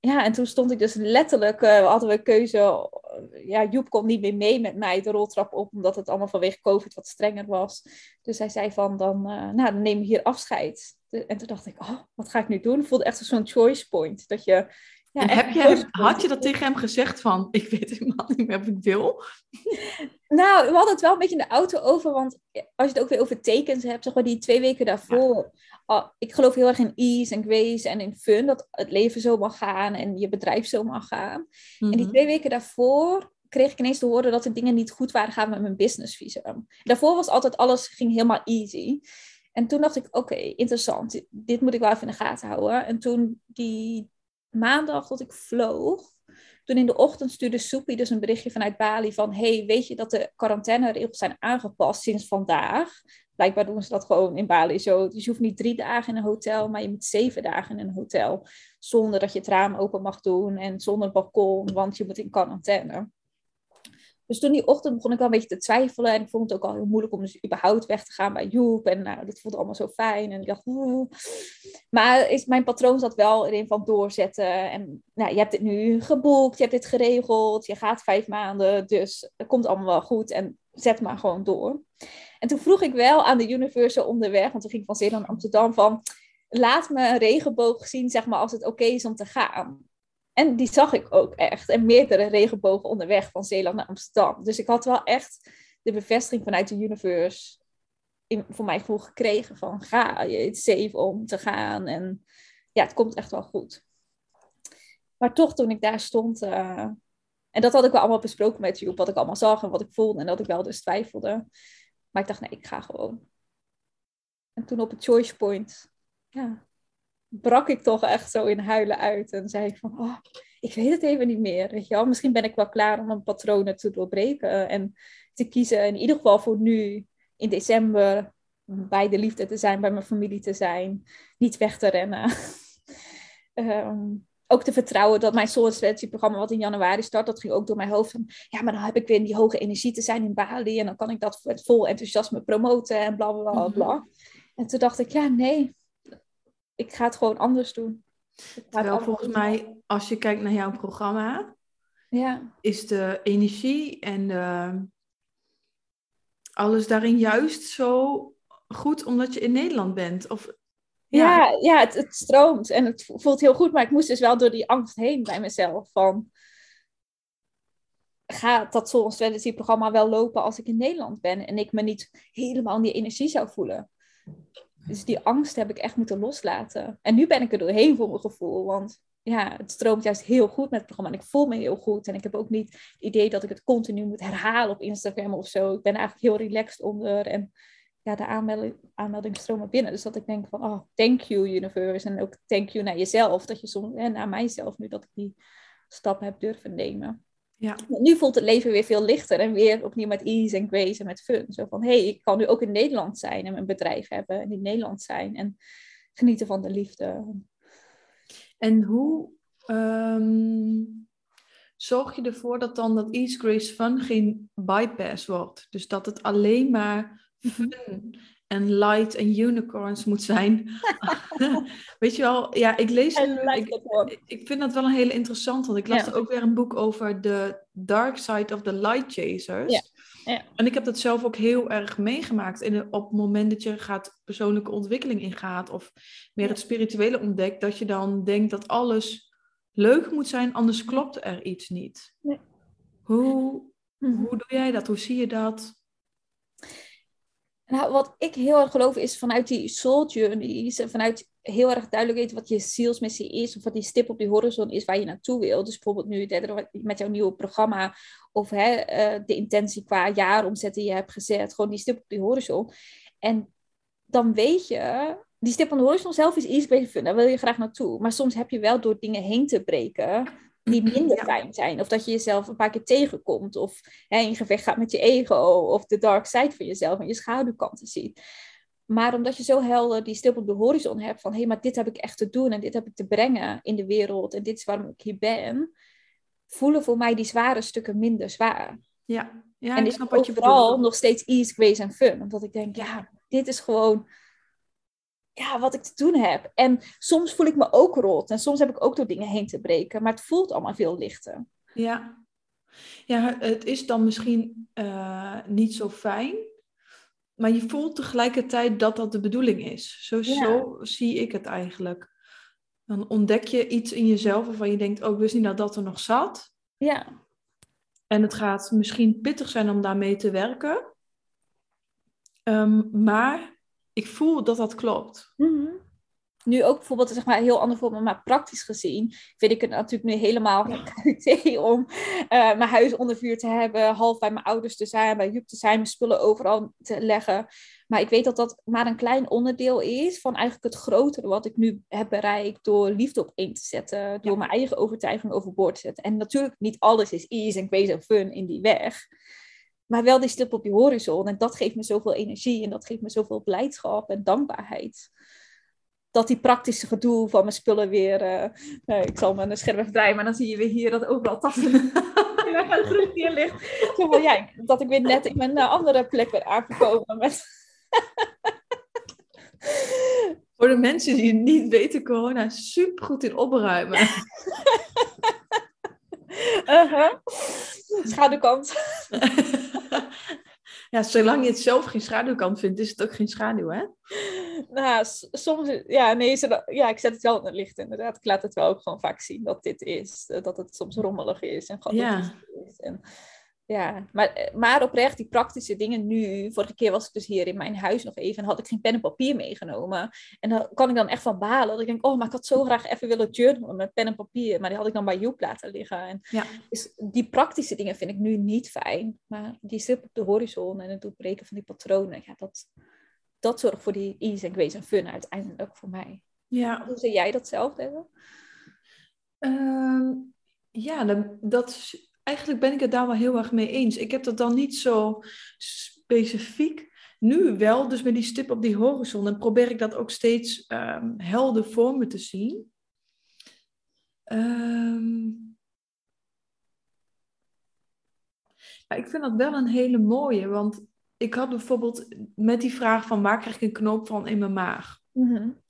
Ja, en toen stond ik dus letterlijk, eh, hadden we keuze. ja, Joep kon niet meer mee met mij de roltrap op, omdat het allemaal vanwege COVID wat strenger was. Dus hij zei van, dan, eh, nou, dan neem je hier afscheid. En toen dacht ik, oh, wat ga ik nu doen? Voelde echt zo'n choice point. Dat je, ja, heb je, had je dat tegen hem gezegd van, ik weet helemaal niet meer wat ik wil? Nou, we hadden het wel een beetje in de auto over, want als je het ook weer over tekens hebt, zeg maar die twee weken daarvoor. ik geloof heel erg in ease en grace en in fun, dat het leven zo mag gaan en je bedrijf zo mag gaan. En die Mhm. twee weken daarvoor kreeg ik ineens te horen dat de dingen niet goed waren gaan met mijn businessvisum. Daarvoor was altijd alles ging helemaal easy. En toen dacht ik, oké, interessant, dit moet ik wel even in de gaten houden. En toen die maandag dat ik vloog, toen in de ochtend stuurde Soepie dus een berichtje vanuit Bali van... hey, weet je dat de quarantaineregels zijn aangepast sinds vandaag? Blijkbaar doen ze dat gewoon in Bali zo. Dus je hoeft niet drie dagen in een hotel, maar je moet zeven dagen in een hotel. Zonder dat je het raam open mag doen en zonder balkon, want je moet in quarantaine. Dus toen die ochtend begon ik wel een beetje te twijfelen. En ik vond het ook al heel moeilijk om dus überhaupt weg te gaan bij Joep. En nou, dat voelde allemaal zo fijn. En ik dacht, "Oeh." maar is, mijn patroon zat wel erin van doorzetten. En nou, je hebt dit nu geboekt, je hebt dit geregeld. Je gaat vijf maanden, dus het komt allemaal wel goed. En zet maar gewoon door. En toen vroeg ik wel aan de Universal onderweg, want toen ging ik van Zeeland naar Amsterdam, van laat me een regenboog zien, zeg maar, als het oké is om te gaan. En die zag ik ook echt. En meerdere regenbogen onderweg van Zeeland naar Amsterdam. Dus ik had wel echt de bevestiging vanuit de universe in, voor mijn gevoel gekregen van ga, je is safe om te gaan. En ja, het komt echt wel goed. Maar toch toen ik daar stond, eh, en dat had ik wel allemaal besproken met Joep, wat ik allemaal zag en wat ik voelde en dat ik wel dus twijfelde. Maar ik dacht, nee, ik ga gewoon. En toen op het choice point, ja, brak ik toch echt zo in huilen uit. En zei ik van, oh, ik weet het even niet meer. Weet je wel? Misschien ben ik wel klaar om mijn patronen te doorbreken. En te kiezen, in ieder geval voor nu, in december, bij de liefde te zijn, bij mijn familie te zijn. Niet weg te rennen. Ehm, ook te vertrouwen dat mijn Soul Strategy programma, wat in januari start, dat ging ook door mijn hoofd van, ja, maar dan heb ik weer die hoge energie te zijn in Bali en dan kan ik dat met vol enthousiasme promoten en bla bla bla bla. Mhm. En toen dacht ik, ja, nee, ik ga het gewoon anders doen. Terwijl volgens doen. mij, als je kijkt naar jouw programma, Ja. Is de energie en de, alles daarin juist zo goed omdat je in Nederland bent? Of, ja, ja, ja het, het, stroomt en het voelt heel goed, maar ik moest dus wel door die angst heen bij mezelf. Van, gaat dat Soul Strategy programma wel lopen als ik in Nederland ben en ik me niet helemaal in die energie zou voelen? Dus die angst heb ik echt moeten loslaten. En nu ben ik er doorheen voor mijn gevoel, want ja, het stroomt juist heel goed met het programma. En ik voel me heel goed. En ik heb ook niet het idee dat ik het continu moet herhalen op Instagram of zo. Ik ben eigenlijk heel relaxed onder. En ja, de aanmelding, aanmelding stromen binnen. Dus dat ik denk van, oh, thank you universe. En ook thank you naar jezelf. Dat je soms, en naar mijzelf nu, dat ik die stap heb durven nemen. Ja. Nu voelt het leven weer veel lichter en weer opnieuw met ease en grace en met fun. Zo van, hé, hey, ik kan nu ook in Nederland zijn en mijn bedrijf hebben en in Nederland zijn en genieten van de liefde. En hoe um, zorg je ervoor dat dan dat Ease Grace Fun geen bypass wordt? Dus dat het alleen maar mhm. fun en light en unicorns moet zijn. Weet je wel, ja, ik lees. ik, ik, vind dat wel een hele interessant, want ik las er ook weer een boek over de dark side of the light chasers. Ja. Ja. En ik heb dat zelf ook heel erg meegemaakt. In op het moment dat je gaat persoonlijke ontwikkeling ingaat, of meer het spirituele ontdekt, dat je dan denkt dat alles leuk moet zijn, anders klopt er iets niet. Nee. Hoe, mhm. hoe doe jij dat? Hoe zie je dat? Nou, wat ik heel erg geloof is vanuit die soul journeys en vanuit heel erg duidelijk weten wat je zielsmissie is of wat die stip op die horizon is waar je naartoe wil. Dus bijvoorbeeld nu met jouw nieuwe programma of hè, eh, de intentie qua jaaromzet die je hebt gezet, gewoon die stip op die horizon. En dan weet je, die stip op de horizon zelf is iets beter fun, daar wil je graag naartoe. Maar soms heb je wel door dingen heen te breken die minder fijn zijn. Of dat je jezelf een paar keer tegenkomt. Of hè, in gevecht gaat met je ego. Of de dark side van jezelf en je schaduwkanten ziet. Maar omdat je zo helder die stip op de horizon hebt van hé, hey, maar dit heb ik echt te doen en dit heb ik te brengen in de wereld en dit is waarom ik hier ben, voelen voor mij die zware stukken minder zwaar. Ja, ja en ik snap wat je vooral nog steeds ease, grace en fun. Omdat ik denk, ja, dit is gewoon ja, wat ik te doen heb. En soms voel ik me ook rot. En soms heb ik ook door dingen heen te breken. Maar het voelt allemaal veel lichter. Ja, ja het is dan misschien uh, niet zo fijn. Maar je voelt tegelijkertijd dat dat de bedoeling is. Zo, zo zie ik het eigenlijk. Dan ontdek je iets in jezelf waarvan je denkt... oh, ik wist niet dat dat er nog zat. Ja. En het gaat misschien pittig zijn om daarmee te werken. Um, maar ik voel dat dat klopt. Mhm. Nu ook bijvoorbeeld, zeg maar, een heel ander voorbeeld, maar praktisch gezien vind ik het natuurlijk nu helemaal idee om uh, mijn huis onder vuur te hebben, half bij mijn ouders te zijn, bij Jup te zijn, mijn spullen overal te leggen. Maar ik weet dat dat maar een klein onderdeel is van eigenlijk het grotere wat ik nu heb bereikt door liefde op één te zetten, door mijn eigen overtuiging overboord te zetten. En natuurlijk niet alles is ease en grace en fun in die weg. Maar wel die stip op die horizon. En dat geeft me zoveel energie en dat geeft me zoveel blijdschap en dankbaarheid. Dat die praktische gedoe van mijn spullen weer. Uh, ik zal mijn scherm even draaien, maar dan zie je weer hier dat overal tassen hier ligt. Ja, dat ik weer net in mijn uh, andere plek ben aangekomen. Met Voor de mensen die het niet weten, corona is super goed in opruimen. uh -huh. Schaduwkant. ja, zolang je het zelf geen schaduwkant vindt, is het ook geen schaduw, hè? Nou, soms, ja, nee, ja, ik zet het wel in het licht, inderdaad. Ik laat het wel ook gewoon vaak zien dat dit is. Dat het soms rommelig is en ja. is. En, ja, maar, eh, maar oprecht, die praktische dingen nu. Vorige keer was ik dus hier in mijn huis nog even en had ik geen pen en papier meegenomen. En dan kan ik dan echt van balen. Dat ik denk, oh, maar ik had zo graag even willen journalen met pen en papier. Maar die had ik dan bij Joep laten liggen. En ja. Dus die praktische dingen vind ik nu niet fijn. Maar die stip op de horizon en het doorbreken van die patronen, ja, dat, dat zorgt voor die ease en grace en fun uiteindelijk voor mij. Ja. Hoe zie jij dat zelf, hebben? Ehm, ja, dat, dat eigenlijk ben ik het daar wel heel erg mee eens. Ik heb dat dan niet zo specifiek. Nu wel, dus met die stip op die horizon. Dan probeer ik dat ook steeds um, helder voor me te zien. Um, ik vind dat wel een hele mooie, want ik had bijvoorbeeld met die vraag van waar krijg ik een knoop van in mijn maag? Mm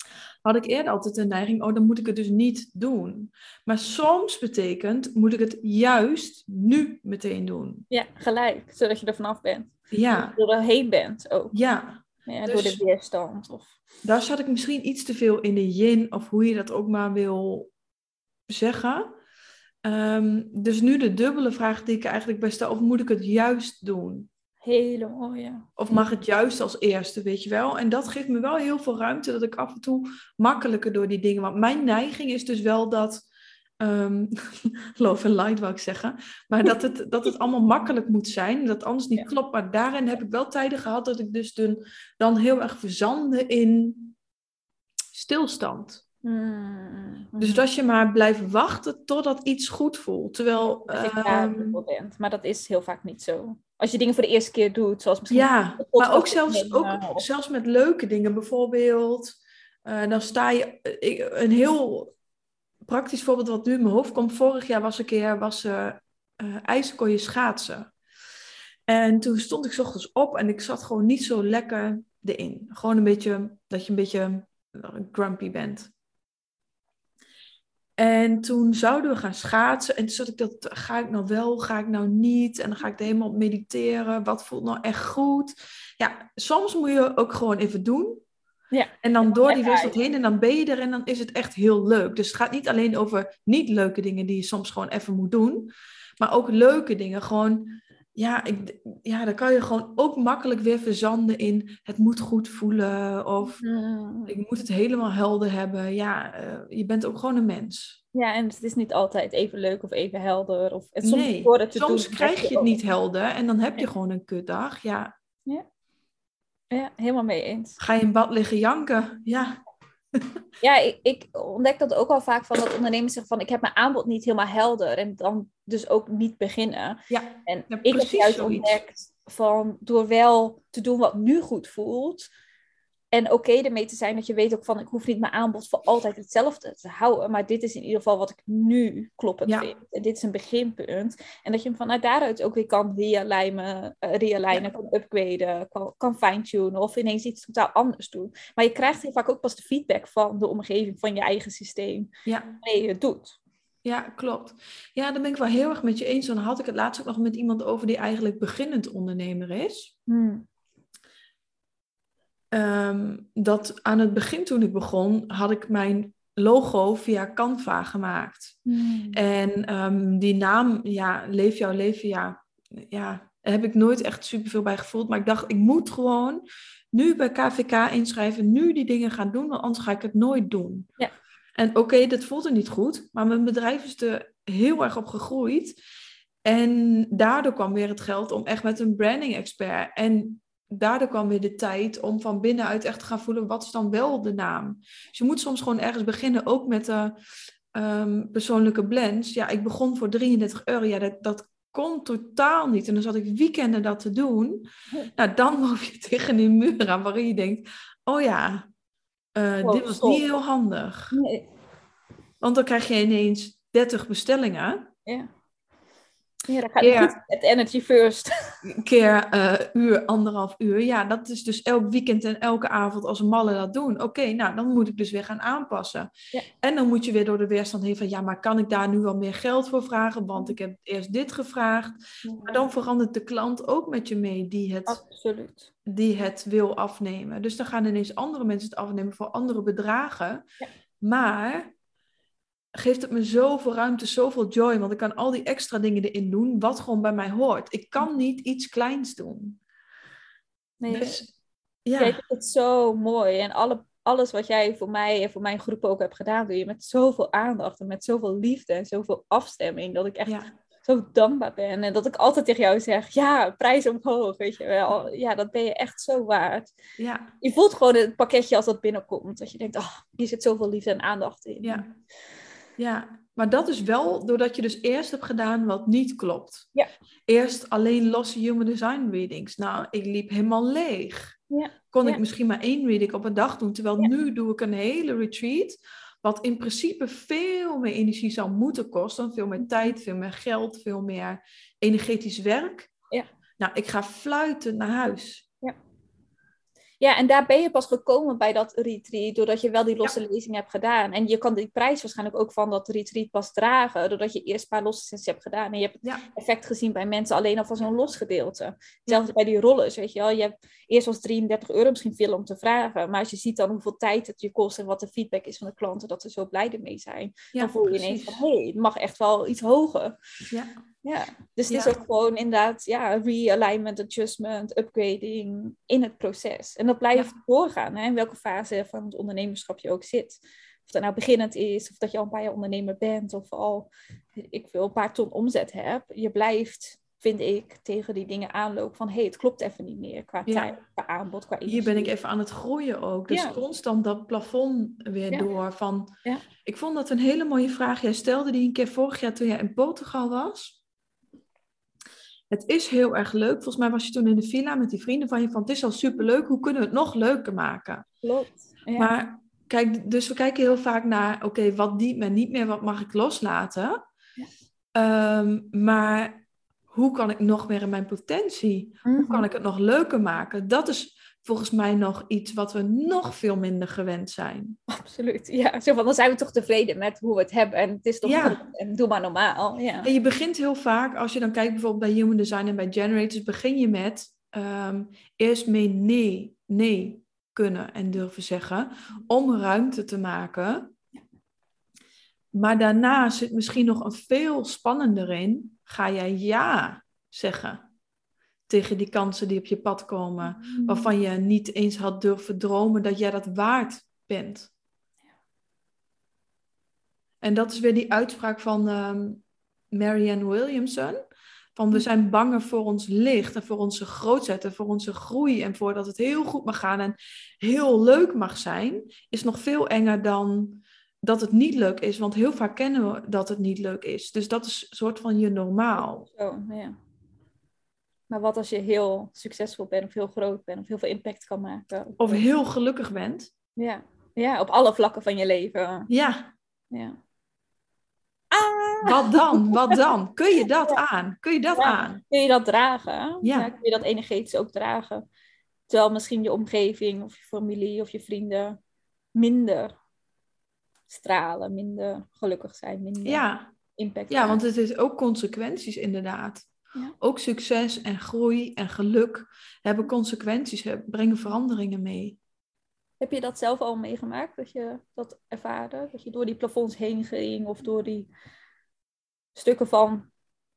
had ik eerder altijd de neiging, oh, dan moet ik het dus niet doen. Maar soms betekent, moet ik het juist nu meteen doen. Ja, gelijk, zodat je er vanaf bent. Ja. Je er heen bent ook. Ja. Ja, Dus- Door de weerstand. Of... Daar zat ik misschien iets te veel in de yin, of hoe je dat ook maar wil zeggen. Ehm, dus nu de dubbele vraag die ik eigenlijk bij stel, of moet ik het juist doen? Hele mooie. Of mag het juist als eerste, weet je wel? En dat geeft me wel heel veel ruimte dat ik af en toe makkelijker door die dingen. Want mijn neiging is dus wel dat. ehm, love and light wou ik zeggen. Maar dat het, dat het allemaal makkelijk moet zijn. Dat anders niet Ja. klopt. Maar daarin heb ik wel tijden gehad dat ik dus dan, dan heel erg verzande in stilstand. Hmm. Dus dat je maar blijft wachten totdat iets goed voelt. Terwijl. Dat je ehm, bent. Maar dat is heel vaak niet zo. Als je dingen voor de eerste keer doet, zoals misschien... Ja, maar ook zelfs, ook zelfs met leuke dingen. Bijvoorbeeld, eh, dan sta je... ik- een heel praktisch voorbeeld wat nu in mijn hoofd komt. Vorig jaar was een keer was, eh eh, je schaatsen. En toen stond ik 's ochtends op en ik zat gewoon niet zo lekker erin. Gewoon een beetje, dat je een beetje eh, grumpy bent. En toen zouden we gaan schaatsen. En toen zat ik dat, ga ik nou wel, ga ik nou niet? En dan ga ik er helemaal op mediteren. Wat voelt nou echt goed? Ja, soms moet je ook gewoon even doen. Ja. En dan door die wereld heen en dan ben je er en dan is het echt heel leuk. Dus het gaat niet alleen over niet leuke dingen die je soms gewoon even moet doen. Maar ook leuke dingen. Gewoon, ja, ik, ja dan kan je gewoon ook makkelijk weer verzanden in het moet goed voelen. Of Hmm. ik moet het helemaal helder hebben. Ja, eh, je bent ook gewoon een mens. Ja, en het is niet altijd even leuk of even helder. Of, en soms nee, door het te soms doen, krijg je het ook- niet helder en dan heb je Ja. gewoon een kutdag. Ja, Ja, helemaal mee eens. ga je in bad liggen janken? Ja, Ja, ik, ik ontdek dat ook al vaak van dat ondernemers zeggen van ik heb mijn aanbod niet helemaal helder en dan dus ook niet beginnen. ja, En Ja, ik heb juist zoiets. ontdekt van door wel te doen wat nu goed voelt en oké ermee te zijn dat je weet ook van ik hoef niet mijn aanbod voor altijd hetzelfde te houden, maar dit is in ieder geval wat ik nu kloppend Ja. vind. En dit is een beginpunt. En dat je hem vanuit daaruit ook weer kan realignen, eh, realignen kan upgraden, kan, kan fine-tunen of ineens iets totaal anders doen. Maar je krijgt heel vaak ook pas de feedback van de omgeving, van je eigen systeem, ja, wanneer je het doet. ja, klopt. Ja, daar ben ik wel heel erg met je eens. Dan had ik het laatst ook nog met iemand over die eigenlijk beginnend ondernemer is. Hmm. Ehm, dat aan het begin toen ik begon, had ik mijn logo via Canva gemaakt. Hmm. En ehm, die naam, ja, Leef jouw leven, ja, ja, daar heb ik nooit echt superveel bij gevoeld. Maar ik dacht, ik moet gewoon nu bij KVK inschrijven, nu die dingen gaan doen, want anders ga ik het nooit doen. Ja. En oké, dat voelde niet goed, maar mijn bedrijf is er heel erg op gegroeid. En daardoor kwam weer het geld om echt met een branding expert. En daardoor kwam weer de tijd om van binnenuit echt te gaan voelen, wat is dan wel de naam? Dus je moet soms gewoon ergens beginnen, ook met de ehm, persoonlijke blends. Ja, ik begon voor 33 euro. Ja, dat, dat kon totaal niet. En dan zat ik weekenden dat te doen. Nou, dan loop je tegen die muur aan waarin je denkt, oh ja, eh, Wow, dit was stop. niet heel handig. Nee. Want dan krijg je ineens 30 bestellingen. Ja. Ja, dat gaat goed met energy first. keer eh uur, anderhalf uur. Ja, dat is dus elk weekend en elke avond als malle dat doen. Oké, nou, dan moet ik dus weer gaan aanpassen. Ja. En dan moet je weer door de weerstand heen van... ja, maar kan ik daar nu wel meer geld voor vragen? Want ik heb eerst dit gevraagd. Maar dan verandert de klant ook met je mee die het, Absoluut. die het wil afnemen. Dus dan gaan ineens andere mensen het afnemen voor andere bedragen. Ja. Maar geeft het me zoveel ruimte, zoveel joy. Want ik kan al die extra dingen erin doen, wat gewoon bij mij hoort. Ik kan niet iets kleins doen. Nee, Dus Jij ja, doet het zo mooi. En alle, alles wat jij voor mij en voor mijn groep ook hebt gedaan, doe je met zoveel aandacht en met zoveel liefde en zoveel afstemming. Dat ik echt ja, zo dankbaar ben. En dat ik altijd tegen jou zeg, ja, prijs omhoog, weet je wel. Ja, dat ben je echt zo waard. ja, Je voelt gewoon het pakketje als dat binnenkomt. Dat je denkt, oh, hier zit zoveel liefde en aandacht in. ja. Ja. Maar dat is wel doordat je dus eerst hebt gedaan wat niet klopt. Ja. Eerst alleen losse human design readings. Nou, ik liep helemaal leeg. Ja, Kon ja. ik misschien maar één reading op een dag doen. Terwijl nu doe ik een hele retreat. Wat in principe veel meer energie zou moeten kosten. Veel meer tijd, veel meer geld, veel meer energetisch werk. Ja. Nou, ik ga fluiten naar huis. Ja, en daar ben je pas gekomen bij dat retreat, doordat je wel die losse lezing hebt gedaan. En je kan die prijs waarschijnlijk ook van dat retreat pas dragen, doordat je eerst een paar losse sessies hebt gedaan. En je hebt het effect gezien bij mensen alleen al van zo'n los gedeelte. Zelfs bij die rollers, weet je wel. Je hebt, eerst was 33 euro misschien veel om te vragen, maar als je ziet dan hoeveel tijd het je kost en wat de feedback is van de klanten, dat ze zo blij ermee zijn, dan voel je ineens van, hé, hey, het mag echt wel iets hoger. Ja. Ja, dus het is ook gewoon inderdaad ja, realignment, adjustment, upgrading in het proces. En dat blijft doorgaan, hè, in welke fase van het ondernemerschap je ook zit. Of dat nou beginnend is, of dat je al een paar jaar ondernemer bent, of al ik wil een paar ton omzet heb. Je blijft, vind ik, tegen die dingen aanlopen van hé, hey, het klopt even niet meer qua tijd, qua aanbod, qua Hier ben ik even aan het groeien ook. Dus constant dat plafond weer door. Van, Ik vond dat een hele mooie vraag. Jij stelde die een keer vorig jaar toen jij in Portugal was. Het is heel erg leuk. Volgens mij was je toen in de villa met die vrienden van je van het is al superleuk. Hoe kunnen we het nog leuker maken? Klopt. Ja. Maar kijk, dus we kijken heel vaak naar, oké, wat dient me niet meer, wat mag ik loslaten? Ja. Ehm, maar hoe kan ik nog meer in mijn potentie? Hoe mhm. kan ik het nog leuker maken? Dat is volgens mij nog iets wat we nog veel minder gewend zijn. Absoluut, ja. Zo van, dan zijn we toch tevreden met hoe we het hebben. En het is toch ja. en doe maar normaal. Ja. En je begint heel vaak, als je dan kijkt bijvoorbeeld bij Human Design en bij Generators, begin je met ehm, eerst mee nee, nee kunnen en durven zeggen, om ruimte te maken. Maar daarna zit misschien nog een veel spannender in, ga jij ja zeggen tegen die kansen die op je pad komen, mm. waarvan je niet eens had durven dromen dat jij dat waard bent. En dat is weer die uitspraak van um, Marianne Williamson. Van we zijn banger voor ons licht en voor onze grootheid en voor onze groei en voor dat het heel goed mag gaan en heel leuk mag zijn, is nog veel enger dan dat het niet leuk is. Want heel vaak kennen we dat het niet leuk is. Dus dat is een soort van je normaal. Zo, ja. Maar wat als je heel succesvol bent of heel groot bent of heel veel impact kan maken? Of heel gelukkig bent. Ja, ja op alle vlakken van je leven. Ja. ja. Ah! Wat dan? Wat dan? Kun je dat aan? Kun je dat aan? Kun je dat dragen? Ja. Kun je dat energetisch ook dragen? Terwijl misschien je omgeving of je familie of je vrienden minder stralen, minder gelukkig zijn, minder ja. impact. Ja, want het is ook consequenties inderdaad. Ook succes en groei en geluk hebben consequenties, brengen veranderingen mee. Heb je dat zelf al meegemaakt, dat je dat ervaarde? Dat je door die plafonds heen ging of door die stukken van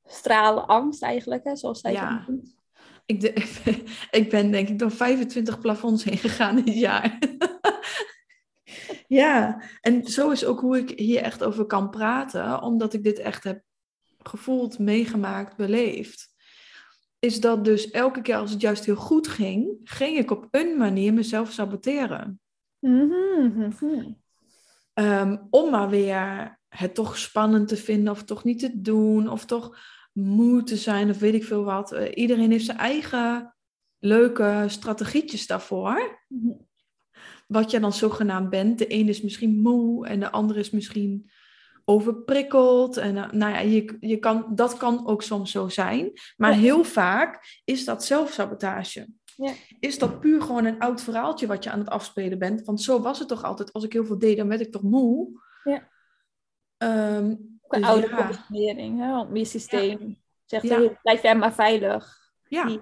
stralen angst eigenlijk, hè, zoals zij ja. het ik, de, ik ben denk ik door 25 plafonds heen gegaan dit jaar. ja, en zo is ook hoe ik hier echt over kan praten, omdat ik dit echt heb gevoeld, meegemaakt, beleefd. Is dat dus elke keer als het juist heel goed ging, ging ik op een manier mezelf saboteren. Mm-hmm. Um, om maar weer het toch spannend te vinden, of toch niet te doen, of toch moe te zijn, of weet ik veel wat. Uh, iedereen heeft zijn eigen leuke strategietjes daarvoor. Mm-hmm. Wat je dan zogenaamd bent. De een is misschien moe en de ander is misschien overprikkeld. En uh, nou ja, je, je kan, dat kan ook soms zo zijn. Maar heel vaak is dat zelfsabotage. Ja. Is dat puur gewoon een oud verhaaltje wat je aan het afspelen bent? Want zo was het toch altijd. Als ik heel veel deed, dan werd ik toch moe. Ja. Um, een dus oude ja. conditionering, hè? Want je systeem zegt, blijf jij maar veilig. Ja.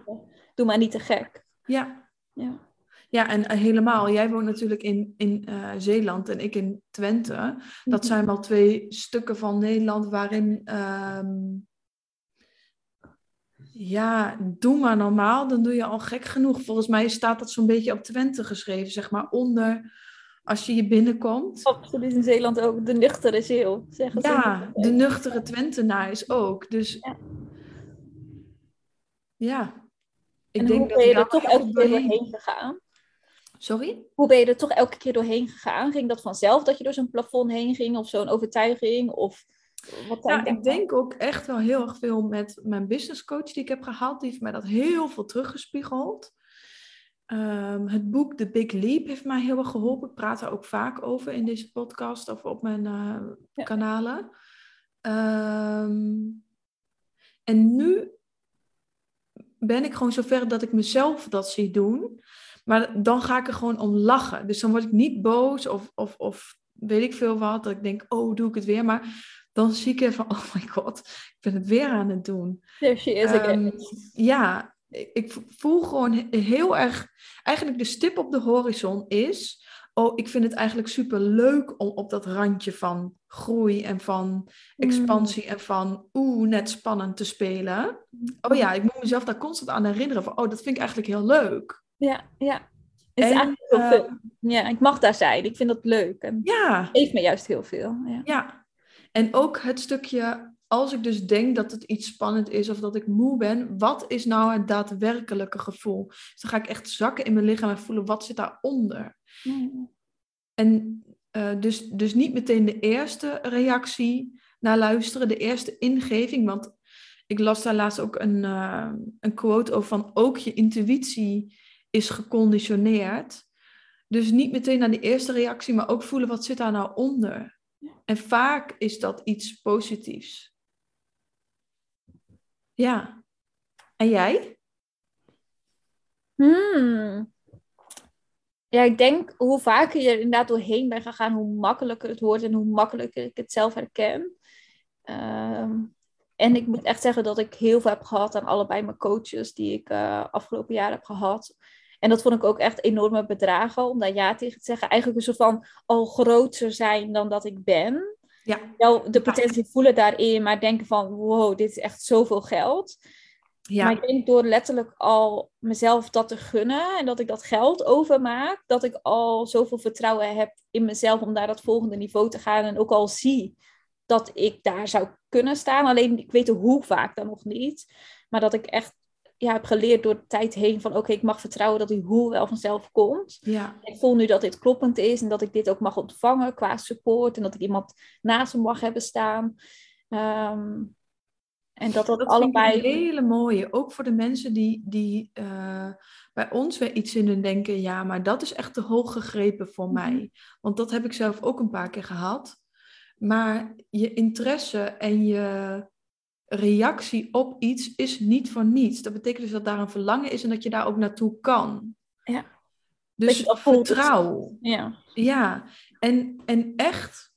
Doe maar niet te gek. Ja. ja. Ja, en eh, helemaal. Jij woont natuurlijk in, in uh, Zeeland en ik in Twente. Dat mhm. zijn wel twee stukken van Nederland waarin. Um, ja, doe maar normaal, dan doe je al gek genoeg. Volgens mij staat dat zo'n beetje op Twente geschreven, zeg maar onder als je hier binnenkomt. Absoluut in Zeeland ook, de nuchtere Zeeuw, zeggen ze. Ja, de nuchtere Twentenaar is ook. Dus ja. ja. Ik en denk dat ben je er toch keer doorheen gegaan? Sorry? Hoe ben je er toch elke keer doorheen gegaan? Ging dat vanzelf dat je door zo'n plafond heen ging of zo'n overtuiging? Of wat ja, ik denk ook echt wel heel erg veel met mijn business coach die ik heb gehad. Die heeft mij dat heel veel teruggespiegeld. Um, het boek The Big Leap heeft mij heel erg geholpen. Ik praat er ook vaak over in deze podcast of op mijn uh, kanalen. Um, en nu ben ik gewoon zover dat ik mezelf dat zie doen. Maar dan ga ik er gewoon om lachen. Dus dan word ik niet boos of, of, of weet ik veel wat. Dat ik denk, oh, doe ik het weer. Maar dan zie ik even van, oh my god, ik ben het weer aan het doen. There she is again. Ehm, ja, ik, ik voel gewoon heel erg... Eigenlijk de stip op de horizon is... Oh, ik vind het eigenlijk super leuk om op dat randje van groei en van expansie en van oeh, net spannend te spelen. Oh ja, ik moet mezelf daar constant aan herinneren van, oh, dat vind ik eigenlijk heel leuk. Ja, ja. Het is En, eigenlijk heel eh. Ja, ik mag daar zijn. Ik vind dat leuk. En Ja, het geeft me juist heel veel. Ja. ja. En ook het stukje, als ik dus denk dat het iets spannend is of dat ik moe ben, wat is nou het daadwerkelijke gevoel? Dus dan ga ik echt zakken in mijn lichaam en voelen, wat zit daaronder? Mm. En eh, dus, dus niet meteen de eerste reactie naar luisteren, de eerste ingeving. Want ik las daar laatst ook een, eh, een quote over van ook je intuïtie is geconditioneerd. Dus niet meteen naar de eerste reactie, maar ook voelen wat zit daar nou onder. En vaak is dat iets positiefs. Ja. En jij? Hmm. Ja, ik denk hoe vaker je er inderdaad doorheen bent gegaan, hoe makkelijker het wordt en hoe makkelijker ik het zelf herken. Ehm, en ik moet echt zeggen dat ik heel veel heb gehad aan allebei mijn coaches die ik eh, afgelopen jaar heb gehad. En dat vond ik ook echt enorme bedragen om daar ja tegen te zeggen. Eigenlijk een soort van al groter zijn dan dat ik ben. Ja. Wel de potentie voelen daarin, maar denken van wow, dit is echt zoveel geld. Ja. Maar ik denk door letterlijk al mezelf dat te gunnen en dat ik dat geld overmaak, dat ik al zoveel vertrouwen heb in mezelf om naar dat volgende niveau te gaan. En ook al zie dat ik daar zou kunnen staan. Alleen ik weet hoe vaak dan nog niet. Maar dat ik echt ja, heb geleerd door de tijd heen van oké, ik mag vertrouwen dat die hoe wel vanzelf komt. ja. Ik voel nu dat dit kloppend is en dat ik dit ook mag ontvangen qua support. En dat ik iemand naast me mag hebben staan. Ehm, en dat dat, Dat allebei... vind ik een hele mooie. Ook voor de mensen die, die eh, bij ons weer iets in hun denken. Ja, maar dat is echt te hoog gegrepen voor Mhm. mij. Want dat heb ik zelf ook een paar keer gehad. Maar je interesse en je reactie op iets is niet voor niets. Dat betekent dus dat daar een verlangen is en dat je daar ook naartoe kan. Ja. Dus vertrouw. Ja. Ja, en, en echt,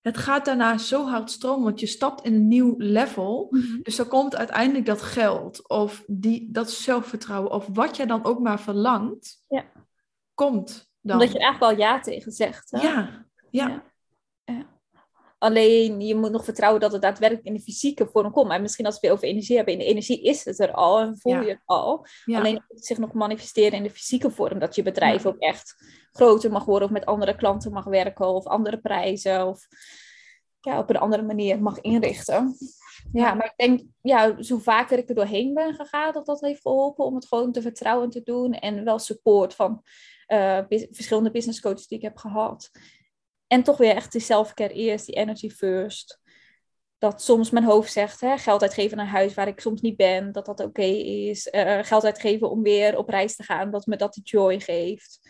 het gaat daarna zo hard stromen, want je stapt in een nieuw level. Dus dan komt uiteindelijk dat geld of die, dat zelfvertrouwen of wat jij dan ook maar verlangt, Ja. komt dan. Omdat je er eigenlijk al ja tegen zegt. Hè? Ja, ja, Ja. Ja. Alleen je moet nog vertrouwen dat het daadwerkelijk in de fysieke vorm komt. Maar misschien als we het over energie hebben, in de energie is het er al en voel Ja. je het al. ja, Alleen het moet zich nog manifesteren in de fysieke vorm. Dat je bedrijf ook echt groter mag worden of met andere klanten mag werken of andere prijzen of ja, op een andere manier mag inrichten. Ja, maar ik denk, ja, zo vaker ik er doorheen ben gegaan, dat dat heeft geholpen om het gewoon te vertrouwen en te doen. En wel support van eh, verschillende business coaches die ik heb gehad. En toch weer echt die self-care eerst, die energy first. Dat soms mijn hoofd zegt, hè, geld uitgeven naar huis waar ik soms niet ben, dat dat oké is. Eh, geld uitgeven om weer op reis te gaan, dat me dat die joy geeft.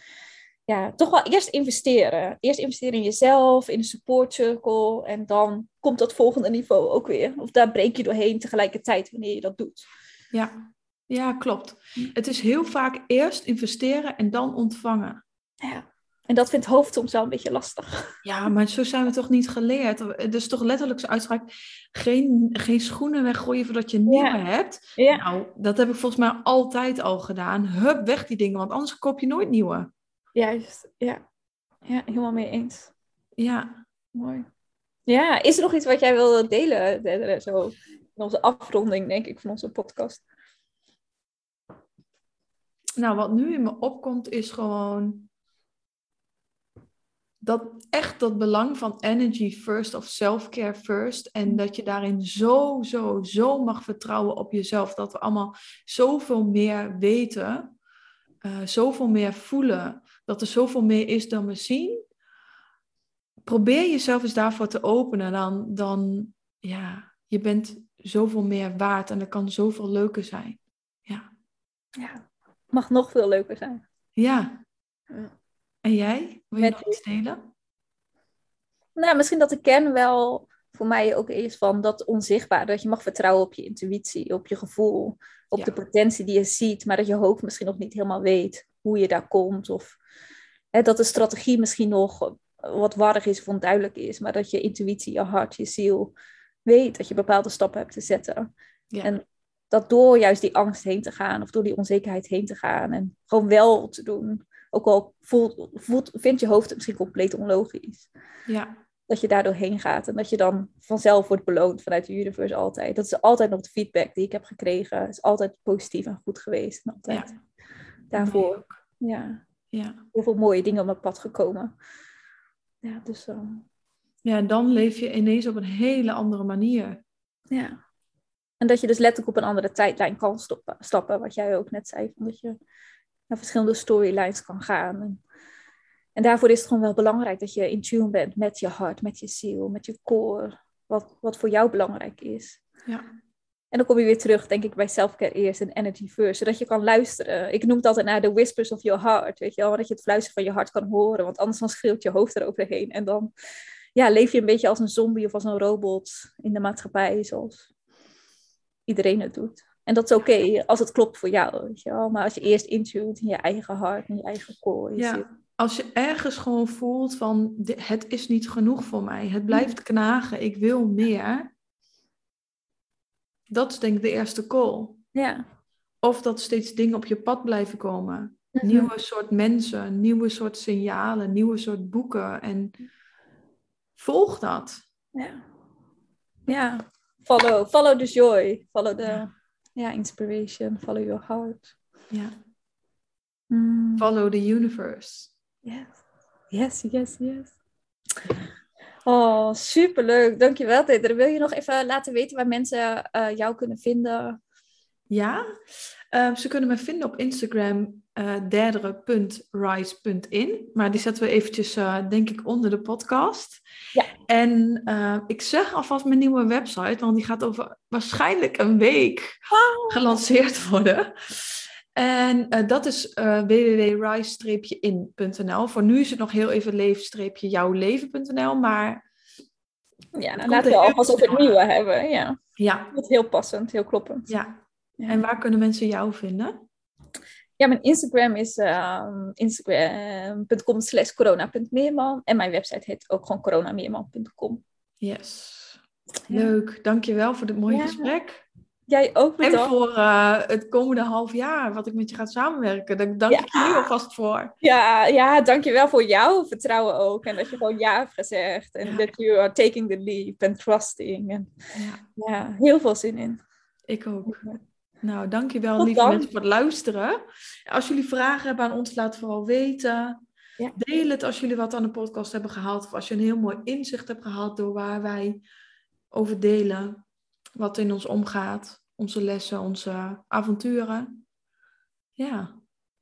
Ja, toch wel eerst investeren. Eerst investeren in jezelf, in een support circle. En dan komt dat volgende niveau ook weer. Of daar breek je doorheen tegelijkertijd wanneer je dat doet. ja. Ja, klopt. Het is heel vaak eerst investeren en dan ontvangen. Ja. En dat vindt hoofd soms wel een beetje lastig. Ja, maar zo zijn we toch niet geleerd? Het is toch letterlijk zo'n uitspraak, geen, geen schoenen weggooien voordat je nieuwe Ja. hebt? Ja. Nou, dat heb ik volgens mij altijd al gedaan. Hup, weg die dingen, want anders koop je nooit nieuwe. Juist, ja. Ja, helemaal mee eens. Ja, Mooi. Ja, is er nog iets wat jij wil delen? Zo in onze afronding, denk ik, van onze podcast. nou wat nu in me opkomt is gewoon dat echt dat belang van energy first of self-care first. En dat je daarin zo, zo, zo mag vertrouwen op jezelf. Dat we allemaal zoveel meer weten, eh, zoveel meer voelen, dat er zoveel meer is dan we zien. Probeer jezelf eens daarvoor te openen. Dan, dan ja, je bent zoveel meer waard en er kan zoveel leuker zijn. Ja. Ja, mag nog veel leuker zijn. Ja. Ja. En jij? Wil je Met- nog iets delen? Nou, misschien dat de kern wel voor mij ook is van dat onzichtbaar. Dat je mag vertrouwen op je intuïtie, op je gevoel, op Ja. de potentie die je ziet, maar dat je hoofd misschien nog niet helemaal weet hoe je daar komt. Of hè, dat de strategie misschien nog wat warrig is of onduidelijk is, maar dat je intuïtie, je hart, je ziel weet dat je bepaalde stappen hebt te zetten. Ja. En dat door juist die angst heen te gaan of door die onzekerheid heen te gaan en gewoon wel te doen. Ook al voelt, voelt, vindt je hoofd het misschien compleet onlogisch ja. dat je daar doorheen gaat en dat je dan vanzelf wordt beloond vanuit de universe altijd. Dat is altijd nog de feedback die ik heb gekregen. is altijd positief en goed geweest. En altijd daarvoor ja, Ja. heel veel mooie dingen op mijn pad gekomen. Ja, dus eh, ja, dan leef je ineens op een hele andere manier. ja. En dat je dus letterlijk op een andere tijdlijn kan stoppen, stappen, wat jij ook net zei. Van dat je naar verschillende storylines kan gaan. En, en daarvoor is het gewoon wel belangrijk dat je in tune bent met je hart, met je ziel, met je core. Wat, wat voor jou belangrijk is. Ja. En dan kom je weer terug, denk ik, bij selfcare eerst en energy first. Zodat je kan luisteren. Ik noem het altijd naar de whispers of your heart. Weet je wel, dat je het fluisteren van je hart kan horen. Want anders dan schreeuwt je hoofd eroverheen. En dan ja, leef je een beetje als een zombie of als een robot in de maatschappij. Zoals iedereen het doet. En dat is oké als het klopt voor jou. Weet je wel. Maar als je eerst intunt in je eigen hart, in je eigen. Je Ja. Als je ergens gewoon voelt van het is niet genoeg voor mij, het blijft knagen, ik wil meer. Dat is denk ik de eerste call. ja. Of dat steeds dingen op je pad blijven komen. Mhm. Nieuwe soort mensen, nieuwe soort signalen, nieuwe soort boeken. En volg dat. Ja. ja. Follow, follow the joy. Follow the Ja. Ja. inspiration. Follow your heart. Ja. Mm. Follow the universe. Yes, yes, yes, yes. Oh, superleuk. Dankjewel, Peter. Wil je nog even laten weten waar mensen eh, jou kunnen vinden? Ja, Ehm, ze kunnen me vinden op Instagram eh derdere.rise.in. Maar die zetten we eventjes, eh, denk ik, onder de podcast. Ja. En eh, ik zeg alvast mijn nieuwe website, want die gaat over waarschijnlijk een week gelanceerd worden. En dat is www.rise-in.nl. Voor nu is het nog heel even leef-jouwleven.nl, maar Ja, dan laten we alvast over het nieuwe hebben. Ja, ja, dat is heel passend, heel kloppend. ja. Ja. En waar kunnen mensen jou vinden? Ja, mijn Instagram is ehm, instagram.com slash corona.meerman. En mijn website heet ook gewoon coronameerman.com. Yes. Ja. Leuk, dankjewel voor dit mooie Ja. gesprek. Jij ook En bedankt. voor eh, het komende half jaar, wat ik met je ga samenwerken. Daar dank Ja. ik je nu alvast voor. Ja, ja, dankjewel voor jouw vertrouwen ook. En dat je gewoon ja hebt gezegd. En Ja. dat you are taking the leap en trusting. En Ja, ja, heel veel zin in. ik ook. Nou, dankjewel Tot lieve dan. mensen voor het luisteren. Als jullie vragen hebben aan ons, laat het vooral weten. Ja. Deel het als jullie wat aan de podcast hebben gehad. Of als je een heel mooi inzicht hebt gehad door waar wij over delen. Wat in ons omgaat. Onze lessen, onze avonturen. Ja,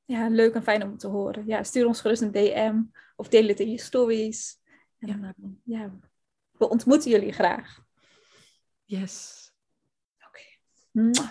Ja, leuk en fijn om te horen. Ja, stuur ons gerust een DM of deel het in je stories. En Ja. ja. ja, we ontmoeten jullie graag. yes. Mwah.